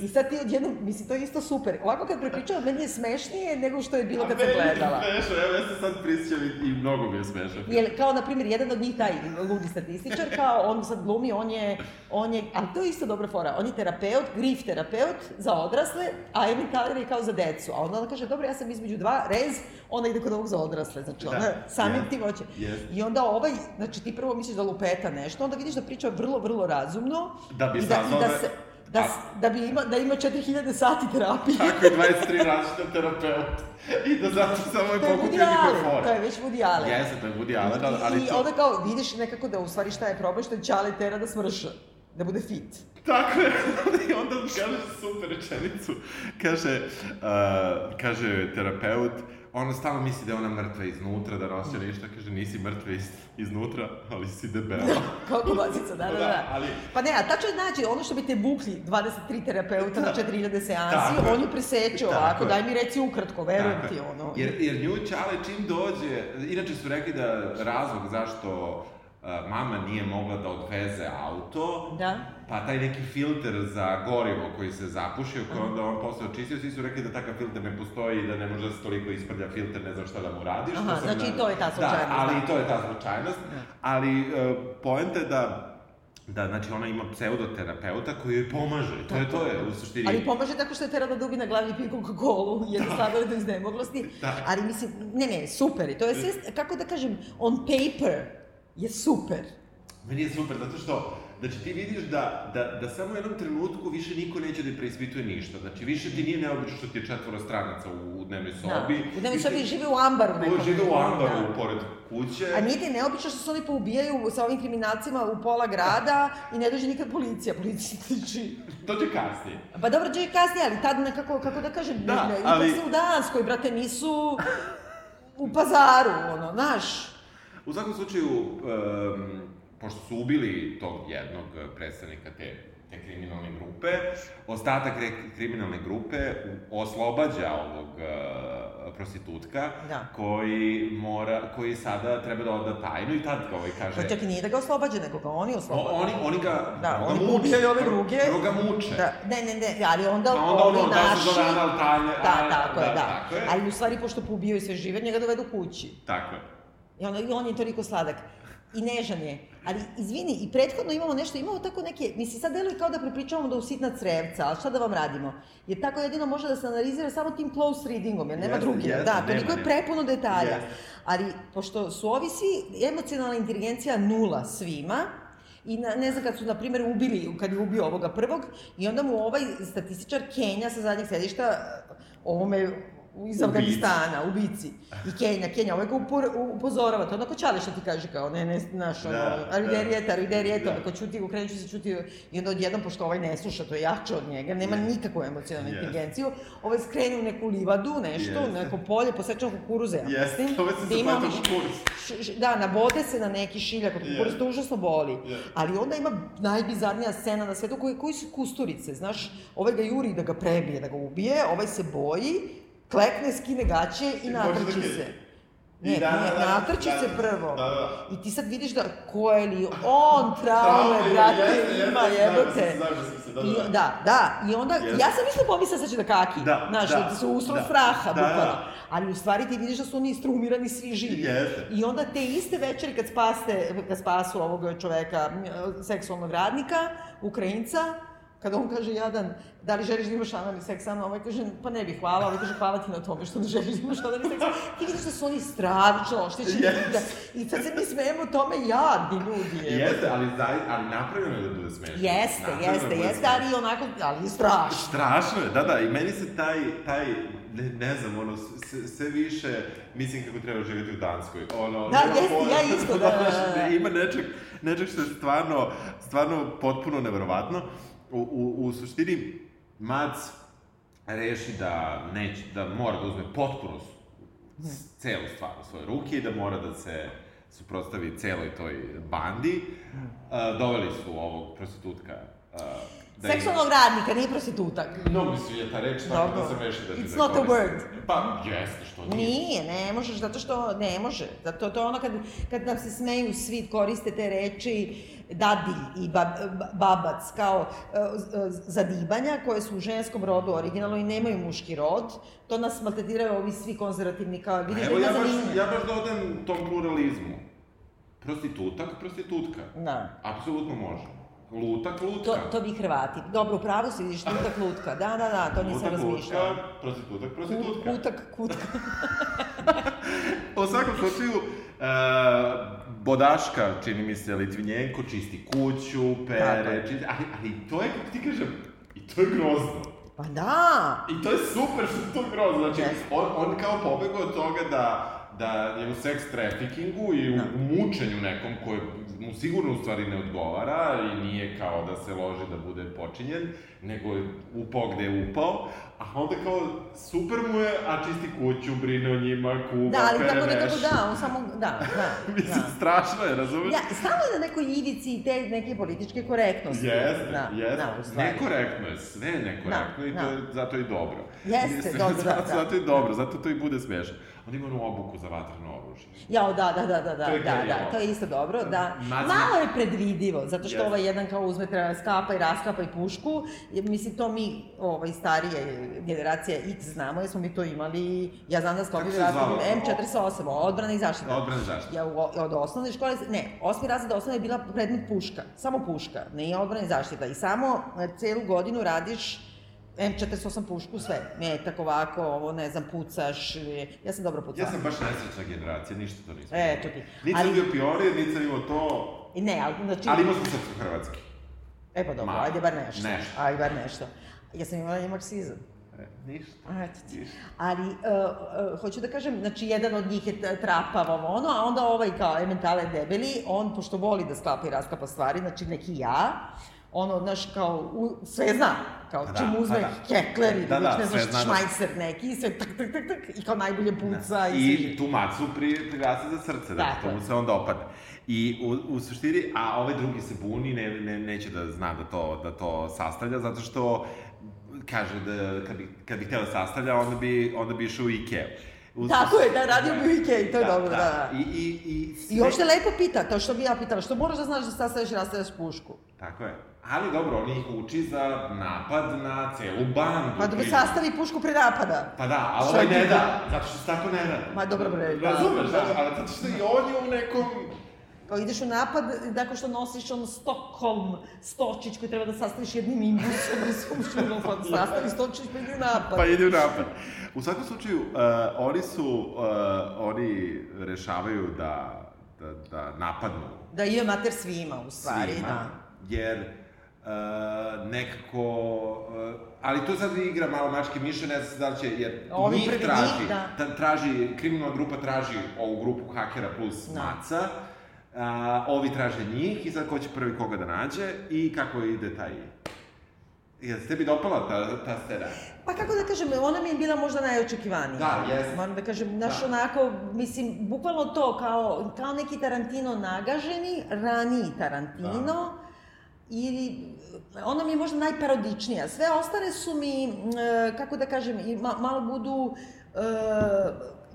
I sad ti odjednom, mislim, to je isto super. Ovako kad prepričavam, meni je smešnije nego što je bilo kad sam gledala. Smešno, evo ja se sad prisjećam i, i mnogo mi je smešno. Jer, kao, na primjer, jedan od njih, taj ludi statističar, kao, on sad glumi, on je, on je, ali to je isto dobra fora, on je terapeut, grif terapeut za odrasle, a Emin Kaler je kao za decu. A onda ona kaže, dobro, ja sam između dva, rez, ona ide kod ovog za odrasle, znači Da, ona samim jest, tim hoće. jest. I onda ovaj, znači ti prvo misliš da lupeta nešto, onda vidiš da priča vrlo, vrlo razumno. Da bi i da, i da, da- se, da, da bi ima, da ima 4000 sati terapije. Tako je 23 različita terapeuta. I da zato samo je pokupio fore. to je već Woody Allen. Jeste, to je Woody Allen, ali, I, ali i onda kao vidiš nekako da u stvari šta je problem, što je Čale tera da smrša, da bude fit. Tako je, i onda on kaže super rečenicu. Kaže, uh, kaže terapeut, ona stalno misli da je ona mrtva iznutra, da nosi ništa, kaže nisi mrtva iz, iznutra, ali si debela. Kao kobasica, da, da, da. ali... Pa ne, a tačno znači, ono što bi te vukli 23 terapeuta na 4000 seansi, Tako. on ju preseče ovako, daj mi reci ukratko, verujem Tako ti, ono. Jer, jer nju Čale čim dođe, inače su rekli da razlog zašto mama nije mogla da odveze auto, Da. pa taj neki filter za gorivo koji se zapušio, koji onda on posle očistio, svi su rekli da takav filter ne postoji i da ne može da se toliko isprlja filter, ne znam šta da mu radiš. Aha, što sam znači i to je ta slučajnost, Da, ali da. i to je ta slučajnost. Ali uh, poenta je da da, znači ona ima pseudoterapeuta koji joj pomaže. To je to je u suštini. Ali pomaže tako što je tera da dubi na glavi pije Coca-Cola, jede sladole do iznemoglosti. Da. Ali mislim, ne, ne, super. I to je sve, kako da kažem, on paper je super. Meni je super, zato što Znači, ti vidiš da, da, da samo u jednom trenutku više niko neće da preispituje ništa. Znači, više ti nije neobično što ti je četvoro stranaca u, u dnevnoj sobi. Da. U dnevnoj Više- sobi žive u ambaru nekom. Ko žive u ambaru, Da. pored kuće. A nije ti neobično što se oni poubijaju sa ovim kriminalcima u pola grada i ne dođe nikad policija. Policija tiči. Dođe kasnije. Pa dobro, dođe kasnije, ali tad nekako, kako da kažem, Da, ne, ne, ali- u Danskoj, brate, nisu u pazaru, ono, znaš. U svakom slučaju, um, pošto su ubili tog jednog predstavnika te, te kriminalne grupe, ostatak re- kriminalne grupe oslobađa ovog uh, prostitutka, Da. koji mora, koji sada treba da oda tajnu i tad ga ovaj kaže... Pa čak i nije da ga oslobađa, nego ga oni O, oslobađa. oni, oni ga, Da, oni muče, pobijaju ove druge. Prvo ga muče. Da, ne, ne, ne, ali onda, A onda ovi ono, da se zove anal tanje, Da, tako je, da, da. tako je. Ali u stvari, pošto poubijaju sve žive, njega dovedu kući. Tako je. I, onda, I on je toliko sladak. I nežan je. Ali, izvini, i prethodno imamo nešto, imamo tako neke, mislim, sad deluje kao da prepričavamo da usitna crevca, ali šta da vam radimo? Jer tako jedino može da se analizira samo tim close readingom, jer nema Jeste, druge. jeste, da, toliko je prepuno detalja. Jeste. Ali, pošto su ovi svi, emocionalna inteligencija nula svima, I na, ne znam, kad su, na primjer, ubili, kad je ubio ovoga prvog, i onda mu ovaj statističar Kenja sa zadnjeg sedišta, ovome iz. Afganistana, ubici. I Kenja, Kenja, ovaj ga upor, upozorava, to onako čale što ti kaže, kao, ne, ne, znaš, ono, Da, ariderijeta, ariderijeta, da. onako čuti, okrenut ću se čuti, i onda odjednom, pošto ovaj ne sluša, to je jače od njega, nema Jeste. nikakvu emocionalnu Jeste. inteligenciju, ovaj skrene u neku livadu, nešto, Jeste. neko polje, posečeno kukuruze, ja Jeste, mislim. ovaj se da onih- kukuruz. Da, nabode se na neki šiljak od kukuruza, to užasno boli. Jeste. Ali onda ima najbizarnija scena na svetu koji, koji su kusturice, znaš, ovaj ga juri da ga prebije, da ga ubije, ovaj se boji, klekne, skine gaće i I natrči da se. Ne, da, ne, da, da, natrči da, se da, prvo. da, da. I ti sad vidiš da ko je li on traume, brate, jeste, ima, jebote. da, da. da, da, i onda, Jeste. ja sam isto pomislila sad će da kaki, Da, znaš, da, da, se usro da. straha, Da, da. bukvalno. Ali u stvari ti vidiš da su oni istrumirani svi živi. Jeste. I onda te iste večeri kad spaste, kad spasu ovog čoveka, seksualnog radnika, Ukrajinca, kada on kaže jadan, da li želiš da imaš analni seks sa mnom, ovaj kaže, pa ne bih, hvala, ovaj kaže, hvala ti na tome što ne želiš da imaš analni seks. Ti vidiš da su oni stravično oštećeni. Yes. Da, I sad se mi smejemo tome jadni ljudi. je. Jeste, ali, ali napravljeno je da bude smešno. Jeste, Napravljeno jeste, da jeste, ali onako, ali strašno. Strašno je, da, da, i meni se taj, taj, ne, ne znam, ono, sve, sve više mislim kako treba živjeti u Danskoj. Ono, Da, jeste, pojma, ja isto, da, da, da. Ima nečeg, nečeg što je stvarno, stvarno potpuno neverovatno. U, u, u suštini, Mac reši da neće, da mora da uzme potpuno celu stvar u svoje ruke i da mora da se suprotstavi celoj toj bandi. Uh, doveli su ovog prostitutka uh, da Seksualnog radnika, nije prostitutak. Mnogo mi svijeta reč, tako Dobro. da sam rešio da ti It's da not a word. Pa, jeste, što nije. Nije, ne možeš, zato što ne može. Zato to je ono kad, kad nam se smeju svi, koriste te reči dadilj i bab, babac kao e, zadibanja koje su u ženskom rodu originalno i nemaju muški rod. To nas maltretiraju ovi svi konzervativni kao, da Evo ja baš, ja baš dodam tom pluralizmu. Prostitutak, prostitutka. Da. Apsolutno može. Lutak, lutka. To, to bi Hrvati. Dobro, u pravu si vidiš, lutak, lutka. Da, da, da, to nisam Lutak, razmišljala. lutka, prostitutak, prostitutka. Kutak, kutka. U svakom slučaju, uh, Bodaška, čini mi se, Litvinjenko, čisti kuću, pere, čisti, ali, ali to je, kako ti kažem, i to je grozno. Pa da! I to je super što je to grozno, znači, Jeste. on, on kao pobegao od toga da, da je u seks traffickingu i u Da. mučenju nekom koje mu sigurno u stvari ne odgovara i nije kao da se loži da bude počinjen, nego je upao gde je upao, a onda kao super mu je, a čisti kuću, brine o njima, kuva, Da, ali pere tako nekako da, on samo, da, da. Mislim, da. strašno je, razumeš? Ja, je na nekoj ivici te neke političke korektnosti. Jeste, da, jeste. Da, u stvari. nekorektno je, sve nekorektno Da, i to je zato i dobro. Jeste, Mislim, dobro, da, zato, da. zato i dobro, zato to i bude smešno. On ima onu obuku za vatreno oružje. Jao, da, da, da, da, da, da, da, to je isto dobro, da. Malo je predvidivo, zato što Jeste. ovaj jedan kao uzme, treba skapa i raskapa i pušku, mislim, to mi, ovaj, starije generacija X znamo, jer smo mi to imali, ja znam da raskapim zvalo? M48, odbrana i zaštita. Odbrana i zaštita. Ja u, od osnovne škole, ne, osmi razred osnovne je bila predmet puška, samo puška, nije odbrana i zaštita. I samo e, celu godinu radiš M48 pušku, sve. Metak ovako, ovo, ne znam, pucaš, ja sam dobro pucala. Ja sam baš nesrećna generacija, ništa to nisam. Eto ti. Niti sam Ali- bio pionir, niti sam imao to, Ne, ali znači... ali imao sam srpsko-hrvatski. E pa dobro, Malo. ajde bar nešto. Nešto. Ajde bar nešto. Ja sam imala i marksizam. E, ništa. Eto ti. Ništa. Ali, uh, uh, hoću da kažem, znači, jedan od njih je trapav ovo ono, a onda ovaj kao ementale debeli, on, pošto voli da sklapa i raskapa stvari, znači neki ja, ono, znaš, kao, u, sve zna, kao Pa da, čim uzme pa da. Hekler ili Da, da, ne znaš, zna da- šmajser neki, sve tak, tak, tak, tak, i kao najbolje puca i, I svi. tu macu pri, priglasi za srce, da to mu se onda opadne. I u, u suštini, a ovaj drugi se buni, ne, ne, neće da zna da to, da to sastavlja, zato što kaže da kad bi, kad bi htio da sastavlja, onda bi, onda bi išao u Ikea. U, Tako je, da, radio bi u Ikei, to je dobro, da, da. I, i, i, sve- I uopšte lepo pita, to što bi ja pitala, što moraš da znaš da sastavljaš i rastavljaš pušku? Tako je. Ali dobro, on ih uči za napad na celu bandu. Pa da sastavi pušku pre napada. Pa da, ali ovaj ne da, zato što se tako ne radi. Ma, dobro, bre, da, Razumeš, da. da. ali zato što i on je u nekom... Kao ideš u napad, tako što nosiš ono Stockholm stočić koji treba da sastaviš jednim imbusom, razumiješ, ono, pa sastavi stočić pa ide u napad. Pa ide u napad. U svakom slučaju, uh, oni su, uh, oni rešavaju da, da, da napadnu Da je mater svima, u stvari, svima, da. jer uh, nekako, uh, ali to sad igra malo mačke miše, ne znam da li će, jer Ovi njih traži, njih, da. ta, traži, kriminalna grupa traži ovu grupu hakera plus Da. maca, a, ovi traže njih i sad ko će prvi koga da nađe i kako ide taj... Jel se tebi dopala ta, ta scena? Pa kako da kažem, ona mi je bila možda najočekivanija. Da, jeste. Moram da kažem, naš Da. onako, mislim, bukvalno to, kao, kao neki Tarantino nagaženi, raniji Tarantino, Da. I ona mi je možda najparodičnija. Sve ostale su mi, e, kako da kažem, i ma, malo budu e,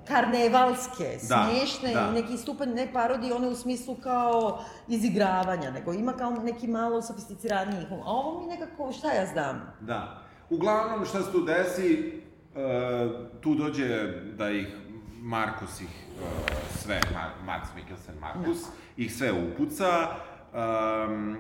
karnevalske, Da, smiješne da. i neki stupanj ne parodije, one u smislu kao izigravanja, nego ima kao neki malo sofisticiraniji humor. A ovo mi nekako, šta ja znam? Da. Uglavnom, šta se tu desi, uh, tu dođe da ih Markus ih uh, sve, Mar Marks Mikkelsen Markus, ih sve upuca. Um,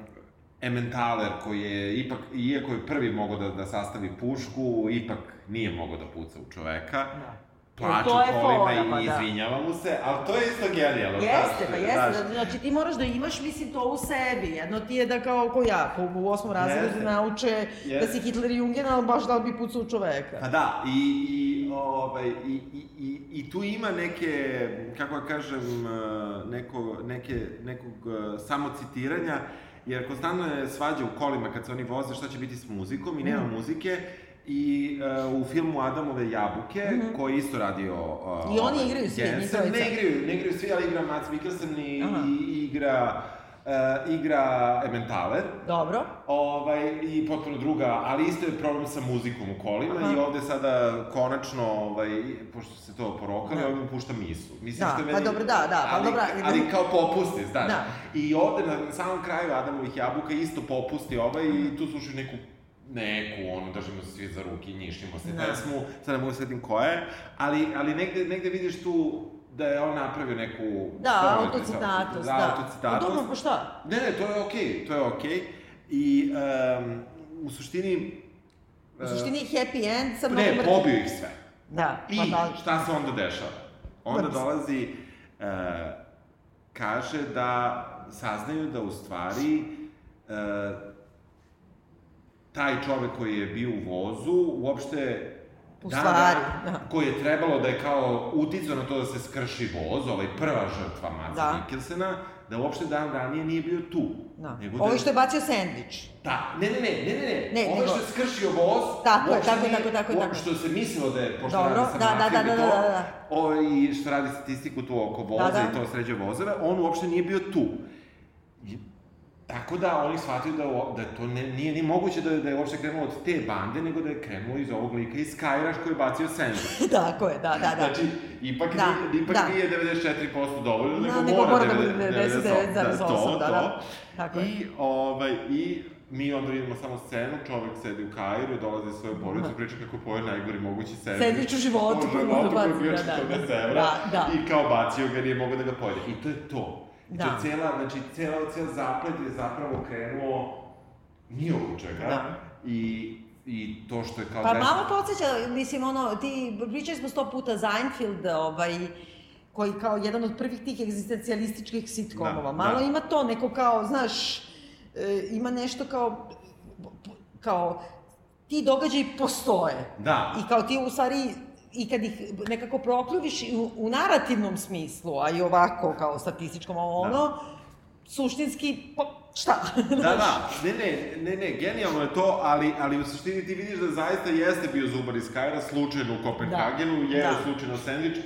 Emmentaler koji je ipak, iako je prvi mogao da, da sastavi pušku, ipak nije mogao da puca u čoveka. Da. Plaču To je kolima i da. izvinjava mu se, ali to je isto genijalno. Jeste, pa jeste, znaš. znači ti moraš da imaš, mislim, to u sebi. Jedno ti je da kao, ko ja, ko u osmom razredu Jeste. nauče da Jeste. si Hitler i Jungen, ali baš da li bi pucao u čoveka. Pa da, i, i, ovaj, i, i, i, i tu ima neke, kako da kažem, eh, neko, neke, nekog eh, samocitiranja, jer konstantno je svađa u kolima kad se oni voze šta će biti s muzikom i nema Mhm. muzike. I uh, u filmu Adamove jabuke, koji je isto radio... Uh. I oni igraju svi, Jensen. Ne igraju, ne igraju svi, ali igra Mats Mikkelsen i, Aha. i, i igra, uh, igra Emmentaler. Dobro. Ovaj, I potpuno druga, ali isto je problem sa muzikom u kolima Aha. i ovde sada konačno, ovaj, pošto se to porokali, Da. ovaj mu pušta misu. Mislim Da, što je pa dobro, da, da, pa ali, dobra, Ali da- kao popusti, znaš. Da. I ovde na, na samom kraju Adamovih jabuka isto popusti ovaj Mhm. i tu slušaju neku neku, ono, držimo se svi za ruke i njišimo se Da. pesmu, sad ne mogu da setim koja je, ali, ali negde, negde vidiš tu da je on napravio neku... Da, story, autocitatus, da. da. autocitatus. Dobro, pa šta? Ne, ne, to je okej, to je okej. I um, u suštini... U suštini je happy end sa mnogo Ne, pobio ih sve. Da, I pa da. šta se onda dešava? Onda dolazi, uh, kaže da saznaju da u stvari uh, taj čovek koji je bio u vozu uopšte U da, stvari, da, da. koji je trebalo da je kao uticao na to da se skrši voz, ovaj prva žrtva Maca Da. Mikkelsena, da uopšte dan ranije nije bio tu. Da. Nego da Ovi što je bacio sendvič. Da, ne, ne, ne, ne, ne, ne, ovo što je skršio voz, Tako je, tako tako tako tako. Što se mislilo da je, pošto Dobro, radi sa da, da, da, da, da, da, da. o, i što radi statistiku tu oko voza Da, da. i to sređe vozove, on uopšte nije bio tu. Tako da oni shvataju da, da to ne, nije ni moguće da, da je uopšte krenulo od te bande, nego da je krenulo iz ovog lika iz Skyrash koji je bacio sandwich. tako je, da, da, da. Znači, ipak, Da, nije, ipak da. nije 94% dovoljno, nego, Da, nego mora, mora da bude 99,8, 99,8, da, da. to. Tako je. I, ovaj, I mi onda vidimo samo scenu, čovek sedi u Kairu, dolazi sa svojom porodicom, priča kako poje najgori mogući sandvič. Sandvič u životu u životu koji je bio baciti, da, da, 40 da. evra. Da, da. I kao bacio ga, nije mogao da ga pojede. I to je to. Da. Da. Cela, znači, cela, cela zaplet je zapravo krenuo ni oko čega. Da. I, I to što je kao... Pa deset- malo podsjeća, mislim, ono, ti, pričali smo sto puta Seinfeld, ovaj, koji kao jedan od prvih tih egzistencijalističkih sitcomova. Da, malo da. ima to, neko kao, znaš, e, ima nešto kao, kao, ti događaji postoje. Da. I kao ti u stvari, i kad ih nekako prokljuviš u, u narativnom smislu, a i ovako, kao statističkom, ono, suštinski, pa, šta? Da, da, ne, ne, ne, ne, genijalno je to, ali, ali u suštini ti vidiš da zaista jeste bio zubar iz Kajra, slučajno u Kopenhagenu, Da, jeo da. slučajno sendvič,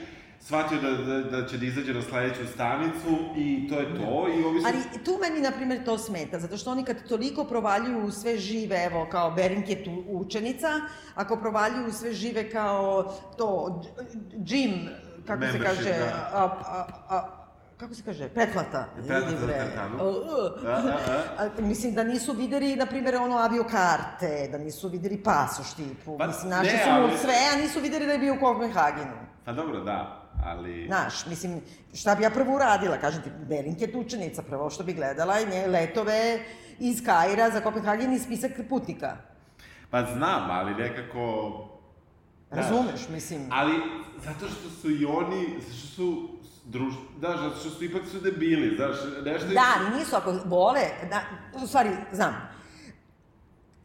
shvatio da, da, da će da izađe na sledeću stanicu i to je to i ovi su... Ali tu meni, na primjer, to smeta, zato što oni kad toliko provaljuju sve žive, evo, kao Berinket učenica, ako provaljuju sve žive kao to, gym, kako se Membership, kaže, da. a, a, a, kako se kaže, pretplata. Pretplata za uh. Da, da, da. Mislim da nisu videli, na primjer, ono aviokarte, da nisu videli pasoš tipu. Pa, mislim, našli su mu sve, a nisu videli da je bio u Kopenhagenu. Pa dobro, da, ali... Znaš, mislim, šta bi ja prvo uradila? Kažem ti, Berinket učenica, prvo što bi gledala je nje letove iz Kaira za Kopenhagen i spisak putnika. Pa znam, ali nekako... Znaš, Razumeš, mislim. Ali, zato što su i oni, zato što su druž... Da, zato što su ipak su debili, znaš, nešto... Da, nisu ako vole, da, u stvari, znam,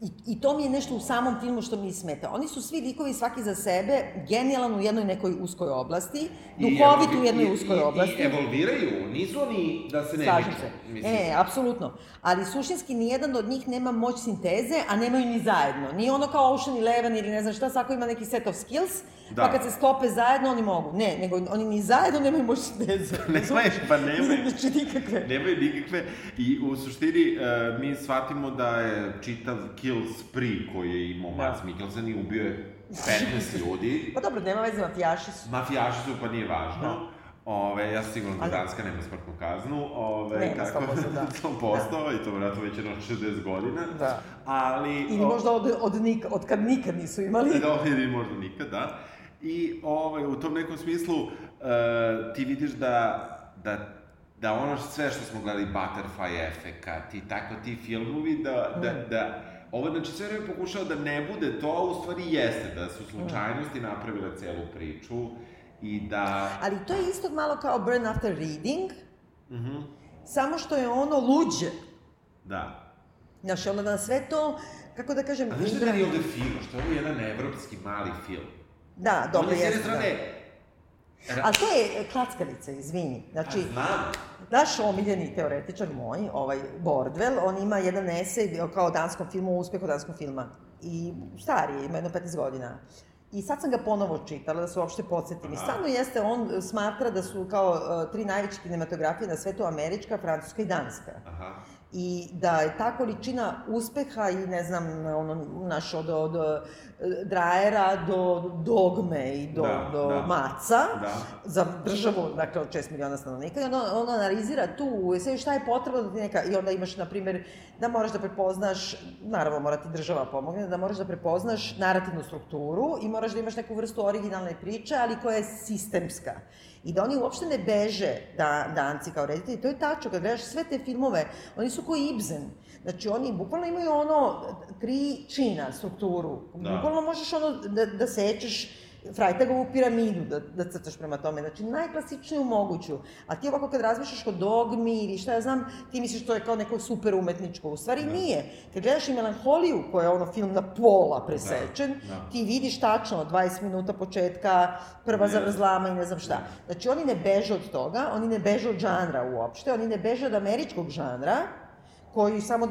I, I to mi je nešto u samom filmu što mi smeta. Oni su svi likovi svaki za sebe, genijalan u jednoj nekoj uskoj oblasti, duhovit u jednoj i- uskoj i- oblasti. I evolviraju, nisu oni da se ne Slažem se. mislim. E, apsolutno. Ali suštinski nijedan od njih nema moć sinteze, a nemaju ni zajedno. Nije ono kao Ocean Eleven ili ne znam šta, svako ima neki set of skills, Da. pa kad se sklope zajedno oni mogu. Ne, nego oni ni zajedno nemaju moć sinteze. Nemaju, pa nemaju. Znači nikakve. Nemaju nikakve. I u suštini uh, mi shvatimo da je čitav kill spree koji je imao Da. Mads Mikkelsen i ubio je 15 ljudi. Pa dobro, nema veze, mafijaši su. Mafijaši su, pa nije važno. Da. Ove, ja sam siguran da Danska nema smrtnu kaznu. Ove, Nema, 100%, da. 100%, i to vratno već jedno 60 godina. Da. Ali... Ili o- možda od, od, nik, od kad nikad nisu imali. Da, ili možda nikad, da. I ovaj, u tom nekom smislu uh, ti vidiš da, da, da ono sve što smo gledali, Butterfly efekat i tako ti filmovi, da, da, Mm. da ovo, znači, sve vreme pokušao da ne bude to, a u stvari jeste, da su slučajnosti napravile celu priču i da... Ali to je isto malo kao Burn After Reading, Mhm, samo što je ono luđe. da. Znaš, onda na sve to, kako da kažem... A znaš što je ovde fino? Što je ovo jedan evropski mali film. Da, dobro, On je s jedne jeste, da. Ali to je klackalica, izvini. Znači, A, naš omiljeni teoretičar moj, ovaj Bordwell, on ima jedan esej kao o danskom filmu, o uspehu danskog filma. I stariji, je, ima jedno 15 godina. I sad sam ga ponovo čitala, da se uopšte podsjetim. I stvarno jeste, on smatra da su kao uh, tri najveće kinematografije na svetu američka, francuska i danska. Aha. I da je ta količina uspeha i ne znam, ono, naš od, od, od Drajera do dogme i do, Da, do da. maca Da. za državu, dakle, od 6 miliona stanovnika i ona, ona analizira tu eseju šta je potrebno da ti neka, i onda imaš, na primjer, da moraš da prepoznaš, naravno mora ti država pomogne, da moraš da prepoznaš narativnu strukturu i moraš da imaš neku vrstu originalne priče, ali koja je sistemska. I da oni uopšte ne beže da, danci kao reditelji, to je tačno, kad gledaš sve te filmove, oni su koji Ibsen. Znači, oni bukvalno imaju ono, tri čina, strukturu. Da. Bukvalno možeš ono da, da sečeš Frajtagovu piramidu da, da crtaš prema tome, znači najklasičniju moguću. A ti ovako kad razmišljaš o dogmi ili šta ja znam, ti misliš to je kao neko super umetničko. U stvari nije. Kad gledaš i Melanholiju, koja je ono film na pola presečen, Da, da. ti vidiš tačno 20 minuta početka, prva Ne. zavrzlama i ne znam šta. Znači oni ne beže od toga, oni ne beže od žanra uopšte, oni ne beže od američkog žanra, koji samo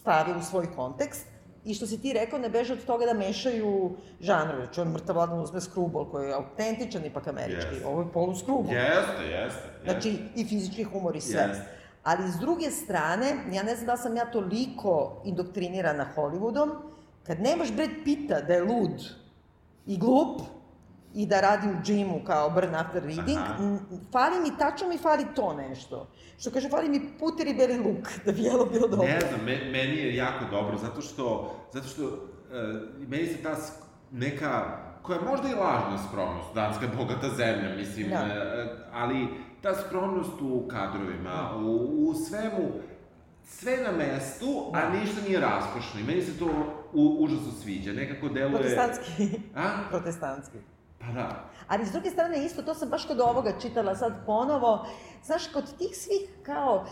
stave u svoj kontekst, I što si ti rekao, ne beže od toga da mešaju žanrove. On mrtav ladno uzme skrubol koji je autentičan ipak američki. Jeste. Ovo je polu skrubol. Jeste, jeste. Znači, i fizički humor i sve. Jeste. Ali s druge strane, ja ne znam da sam ja toliko indoktrinirana Hollywoodom, kad nemaš Brad Pitta da je lud i glup, i da radi u džimu kao burn after reading, Aha. fali mi, tačno mi fali to nešto. Što kaže, fali mi puter i beli luk, da bi jelo bilo dobro. Ne znam, me, meni je jako dobro, zato što, zato što uh, meni se ta neka, koja je možda i lažna skromnost, danska je bogata zemlja, mislim, Da. e, ali ta skromnost u kadrovima, u, u svemu, sve na mestu, a Da. ništa nije raskošno i meni se to u, užasno sviđa, nekako deluje... Protestantski. A? Protestantski. Pa da. Ali s druge strane isto, to sam baš kod ovoga čitala sad ponovo, znaš, kod tih svih kao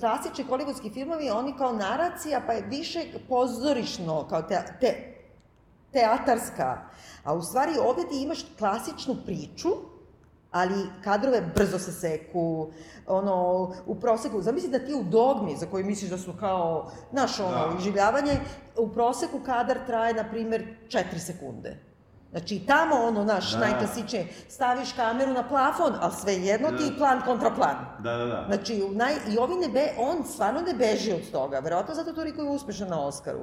klasični hollywoodski filmovi, oni kao naracija, pa je više pozorišno, kao te, te, teatarska. A u stvari ovde ti imaš klasičnu priču, ali kadrove brzo se seku, ono, u proseku, zamisli da ti u dogmi, za koju misliš da su kao, znaš, ono, Da. iživljavanje, u proseku kadar traje, na primer, 4 sekunde. Znači, i tamo, ono, naš, Da. najklasičnije, staviš kameru na plafon, ali sve jedno ti je plan kontra plan. Da, da, da. Znači, naj, i ovi ne be, on stvarno ne beži od toga, verovatno zato toliko je uspešan na Oscaru.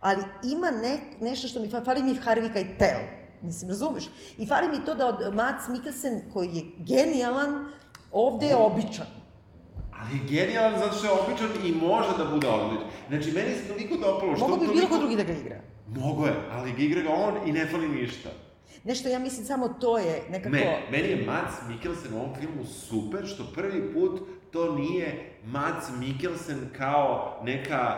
Ali ima ne, nešto što mi fali, fali mi Harvey Keitel, mislim, razumeš? I fali mi to da od Mats Mikkelsen, koji je genijalan, ovde je običan. Ali je genijalan zato što je običan i može da bude odličan. Znači, meni se toliko dopalo što... Mogu bi toliko... bilo ko drugi da ga igra. Mogo je, ali igra ga on i ne fali ništa. Nešto, ja mislim, samo to je nekako... Ne, meni je Mads Mikkelsen u ovom filmu super, što prvi put to nije Mads Mikkelsen kao neka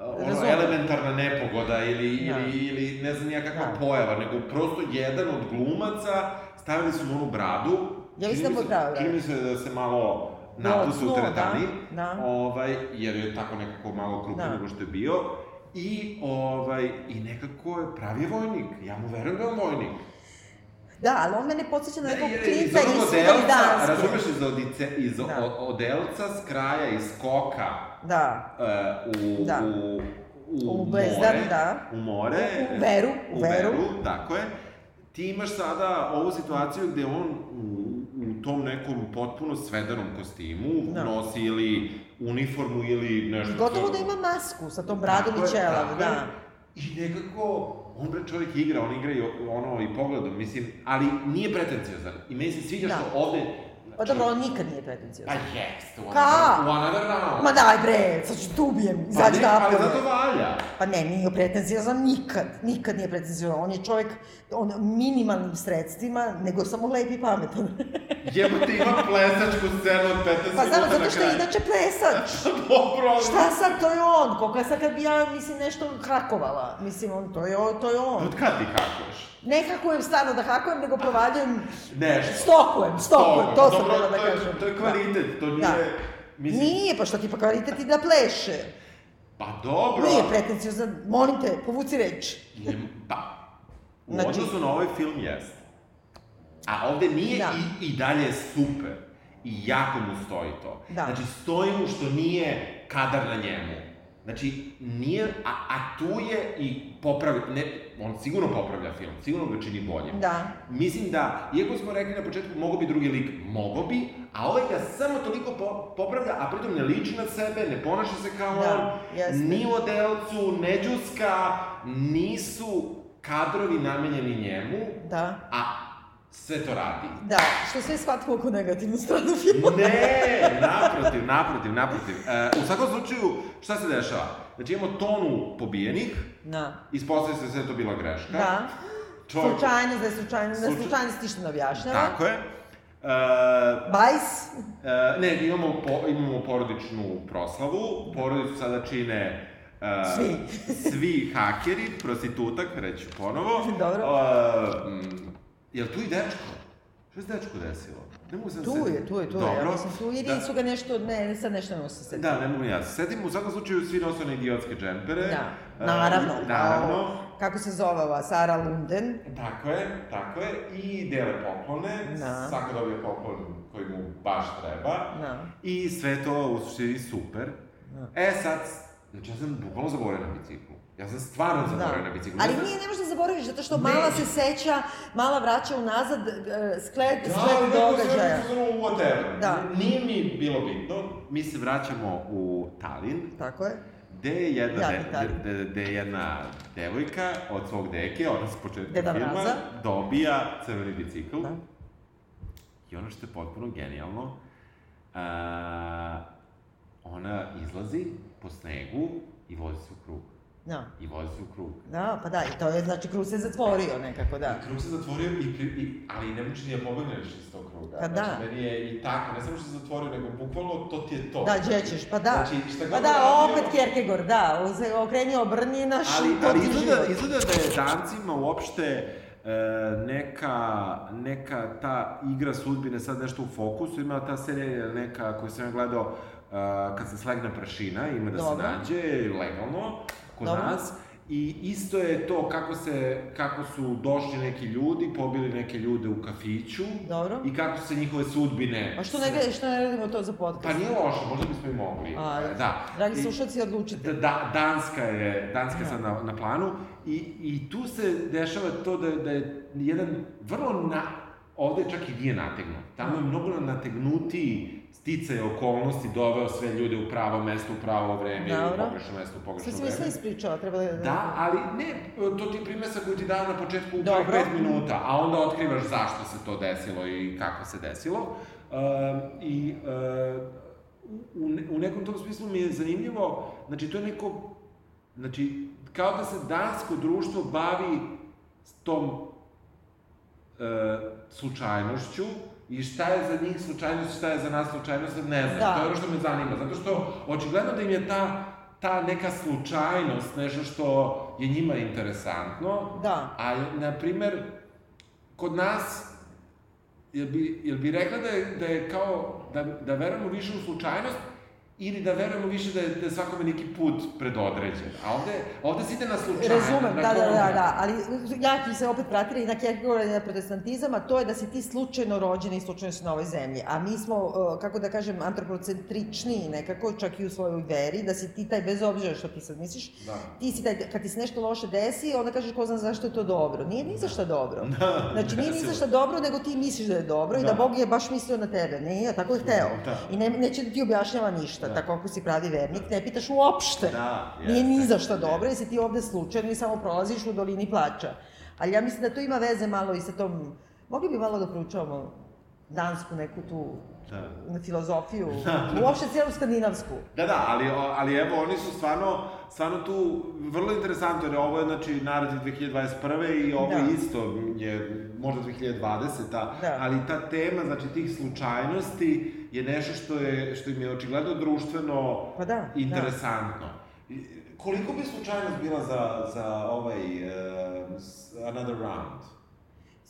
uh, ono, elementarna nepogoda ili, Da. ili, ili ne znam nija kakva Da. pojava, nego prosto jedan od glumaca, stavili su mu onu bradu. Ja mislim da da. Čini mi se da se malo napusu odsnuo, u teretani, da, da. ovaj, jer je tako nekako malo krupniji Da. nego što je bio. I, ovaj, I nekako je pravi vojnik. Ja mu verujem da je on vojnik. Da, ali on mene podsjeća na nekog klinca iz Danske. razumeš, iz, odice, iz Da. odelca s kraja, iz skoka Da. uh, u, Da. u, u, U Bezdan, more, da. u more, U- u Veru, u u Veru. Veru, tako je. Ti imaš sada ovu situaciju gde on u, u tom nekom potpuno svedanom kostimu Da. nosi ili uniformu ili nešto... Gotovo da ima masku sa tom bradom i tako da. I nekako, on bre čovjek igra, on igra i ono i pogledom, mislim, ali nije pretenciozan. I meni se sviđa Da. što ovde... Pa dobro, on nikad nije pretenciozan. Pa jeste, u Ka? another round. Ma daj bre, sad ću te ubijem, pa izađi ne, ali napolje. zato valja. Pa ne, nije pretenciozan nikad, nikad nije pretenciozan. On je čovjek on, minimalnim sredstvima, nego samo lep i pametan. Jebote, ima plesačku scenu od 15 pa minuta zato na što je kraju. inače plesač. Dobro. Šta sad, to je on. Koliko je sad kad bi ja, mislim, nešto hakovala. Mislim, on, to je, to je on. Od kad ti hakuješ? Ne hakujem stvarno da hakujem, nego provaljujem... Nešto. Stokujem, stokujem, to sam Dobro, htjela da to kažem. To je kvalitet, to nije... Da. Mislim, Nije, pa što ti pa kvalitet i da pleše. Pa dobro. Nije pretenciozan, molim te, povuci reč. Je, pa, u Znači- odnosu na ovaj film jeste. A ovde nije Da. i, i dalje je super. I jako mu stoji to. Da. Znači, stoji mu što nije kadar na njemu. Znači, nije, a, a tu je i popravi, ne, on sigurno popravlja film, sigurno ga čini boljim. Da. Mislim da, iako smo rekli na početku, mogo bi drugi lik, mogo bi, a ovaj ga samo toliko po, popravlja, a pritom ne liči na sebe, ne ponaša se kao Da, on, jeste. ni u odelcu, ne džuska, nisu kadrovi namenjeni njemu, Da. a sve to radi. Da, što sve shvatimo oko negativnu stranu filma. Ne, naprotiv, naprotiv, naprotiv. E, u svakom slučaju, šta se dešava? Znači imamo tonu pobijenih, Da. ispostavlja se da sve to bila greška. Da. Čovjek- Slučajnost, da je slučajnost, da Slučaj- slučajnost ništa ne objašnjava. Tako je. E, Bajs. e, ne, imamo, po, imamo porodičnu proslavu. Porodicu sada čine e, Svi. svi hakeri, prostitutak, reću ponovo. Dobro. M, Jel tu i dečko? Šta se dečko desilo? Ne mogu da Tu je, tu je, tu je, ja Dobro. mislim tu, ili Da. su ga nešto, ne, sad nešto ne mogu se. Da, ne mogu ja. se Setim, u svakom slučaju svi nose one idiotske džempere. Da, naravno. naravno. Kao, kako se zove ova, Sara Lunden. Tako je, tako je. I dele poklone. Da. Svako dobije poklon koji mu baš treba. Da. I sve to u suštini super. Da. E sad, znači ja sam bukvalno zaboravio na biciklu. Ja sam stvarno zaboravio na biciklu. Ali nije, ne možeš da zaboraviš, zato što Ne. mala se seća, mala vraća unazad e, sklet, Da, sklet neko događaja. u whatever. Da. Nije mi bilo bitno. Mi se vraćamo u Talin, Tako je. gde je jedna, Jadni de, de, de, de je jedna devojka od svog deke, ona s početka Deda filma, Mraza. dobija crveni bicikl. Da. I ono što je potpuno genijalno, a, ona izlazi po snegu i vozi se u krug. Da. I vozi se u krug. Da, pa da, i to je, znači, krug se zatvorio nekako, da. I krug se zatvorio, i, i, ali ne možeš ni da pobegneš iz tog kruga. Pa da. Znači, meni je i tako, ne samo što se zatvorio, nego bukvalno to ti je to. Da, gdje ćeš, pa da. Znači, šta god Pa da, radio- opet Kierkegaard, da, okreni obrni naš, Ali, ali izgleda, izgleda da je dancima uopšte e, neka, neka ta igra sudbine sad nešto u fokusu, ima ta serija neka koju sam ja gledao e, kad se slegne prašina, ima da Dobro. se nađe legalno kod Dobro. nas. I isto je to kako se, kako su došli neki ljudi, pobili neke ljude u kafiću Dobro. i kako su se njihove sudbine... A što ne, gledaj, što ne radimo to za podcast? Pa nije loše, možda bismo i mogli. A, da. Dragi I- slušalci, odlučite. Da, da, Danska je, Danska je Da. sad na, na planu i, i tu se dešava to da, da je jedan vrlo na, ovde čak i nije nategnut. Tamo je mnogo nategnutiji sticaj okolnosti doveo sve ljude u pravo mesto, u pravo vreme, ili u Dobro. pogrešno mesto, u Sve pogrešno si mi sve vreme. ispričala, treba da... Da, ali ne, to ti je primesak koji ti dao na početku u prvih Dobro. pet minuta, a onda otkrivaš zašto se to desilo i kako se desilo. Uh, I uh, u, u nekom tom smislu mi je zanimljivo, znači to je neko, znači kao da se dansko društvo bavi s tom e, slučajnošću i šta je za njih slučajnost, šta je za nas slučajnost, ne znam. Da. To je ono što me zanima, zato što očigledno da im je ta, ta neka slučajnost nešto što je njima interesantno, Da. a na primer, kod nas, jel bi, jel bi rekla da je, da je kao, da, da verujemo više u slučajnost, ili da verujemo više da je, da je svakome neki put predodređen. A ovde, ovde se ide na slučajnost. Razumem, na da, da, da, da, ali ja ću se opet pratiti i na Kierkegaard i na protestantizam, a to je da si ti slučajno rođen i slučajno si na ovoj zemlji. A mi smo, uh, kako da kažem, antropocentrični nekako, čak i u svojoj veri, da si ti taj, bez obzira što ti sad misliš, Da. ti si taj, kad ti se nešto loše desi, onda kažeš ko zna zašto je to dobro. Nije ni za šta dobro. Znači, nije ni za šta dobro, nego ti misliš da je dobro i da Da. Bog je baš mislio na tebe. Nije, tako je hteo. Da. I ne, neće da ti objašnjava ništa. Da. Tako ako si pravi vernik, ne pitaš uopšte. Da, Nije ni jeste. za šta dobro, jer si ti ovde slučajno i samo prolaziš u dolini plača. Ali ja mislim da to ima veze malo i sa tom... Mogli bi malo da proučavamo dansku neku tu Da. filozofiju, uopšte cijelu skandinavsku. Da, da, ali, ali evo, oni su stvarno, stvarno tu vrlo interesantno, jer ovo je, znači, narativ 2021. i ovo Da. isto je možda 2020. Da. Ali ta tema, znači, tih slučajnosti je nešto što, je, što im je očigledno društveno Pa da, interesantno. I Koliko bi slučajnost bila za, za ovaj uh, Another Round?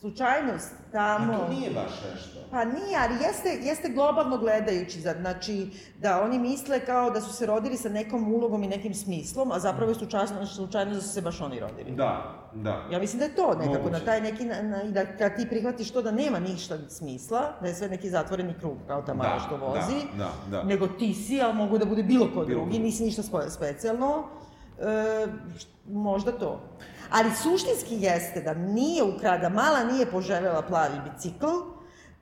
Slučajnost A tamo... to nije baš nešto. Pa nije, ali jeste, jeste globalno gledajući, znači da oni misle kao da su se rodili sa nekom ulogom i nekim smislom, a zapravo je slučajno, slučajno da su se baš oni rodili. Da, da. Ja mislim da je to nekako, Moguće. na taj neki, na, na, da kad ti prihvatiš to da nema ništa smisla, da je sve neki zatvoreni krug, kao ta mala Da, što vozi, da, da, da. nego ti si, ali mogu da bude bilo ko Bilo drugi, nisi ništa spe- specijalno, e, možda to. Ali suštinski jeste da nije ukrada, da mala nije poželjela plavi bicikl,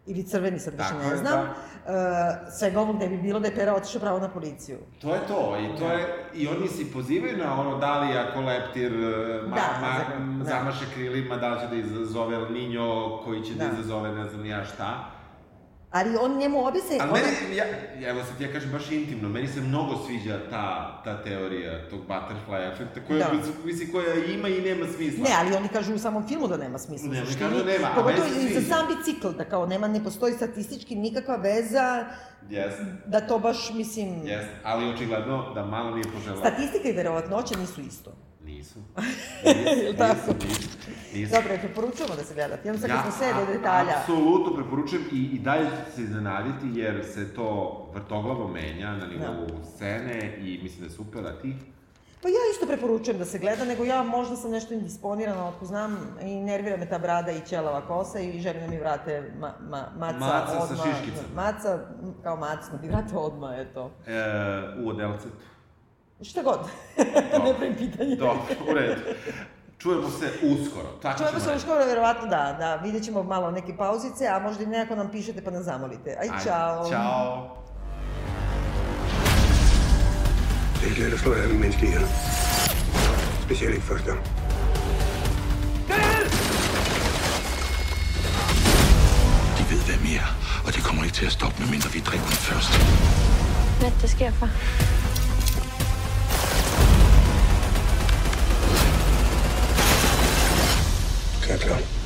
ili crveni, sad više ne znam, e, svega ovog ne bi bilo da je Pera otišao pravo na policiju. To je to, i to je, i oni se pozivaju na ono, da li ako leptir e, ma, Da, ma, da. zamaše krilima, da li će da izazove El Niño, koji će da, Da. izazove ne znam ja šta. Ali on njemu objasni... Ali ona- meni, ja, evo sad ja kažem baš intimno, meni se mnogo sviđa ta, ta teorija tog butterfly efekta, koja, Da. mislim, koja ima i nema smisla. Ne, ali oni kažu u samom filmu da nema smisla. Ne, oni kažu da nema, a meni se i za sviđa. sam bicikl, da kao nema, ne postoji statistički nikakva veza Jeste, da to baš, mislim... jeste, ali očigledno da malo nije poželjela. Statistika i verovatnoća nisu isto. Nisu. Jel tako? Nisu, nisu, nisu. Dobro, je preporučujemo da se gledate. Ja sad kad smo sve do detalja. Apsolutno preporučujem i, i dalje ćete se iznenaditi jer se to vrtoglavo menja na nivou scene i mislim da je super, a ti? Pa ja isto preporučujem da se gleda, nego ja možda sam nešto indisponirana, ako znam, i nervira me ta brada i ćelava kosa i želim da mi vrate ma, ma, maca, Maca sa odmah. šiškicama. Maca, kao maca, da mi vrate odmah, eto. E, u odelcetu. Šta god. ne pravim pitanje. Dobro, u redu. Čujemo se uskoro. Tako Čujemo ćemo se reći. uskoro, verovatno da, da, vidjet ćemo malo neke pauzice, a možda i nekako nam pišete pa nas zamolite. Aj, Ajde, čao. Ćao. Det er ikke let at slå af med menneske ihjel. Specielt ikke første gang. De ved, hvem I er, og det kommer ikke til at stoppe, medmindre vi dræber dem først. Hvad der sker, far? go.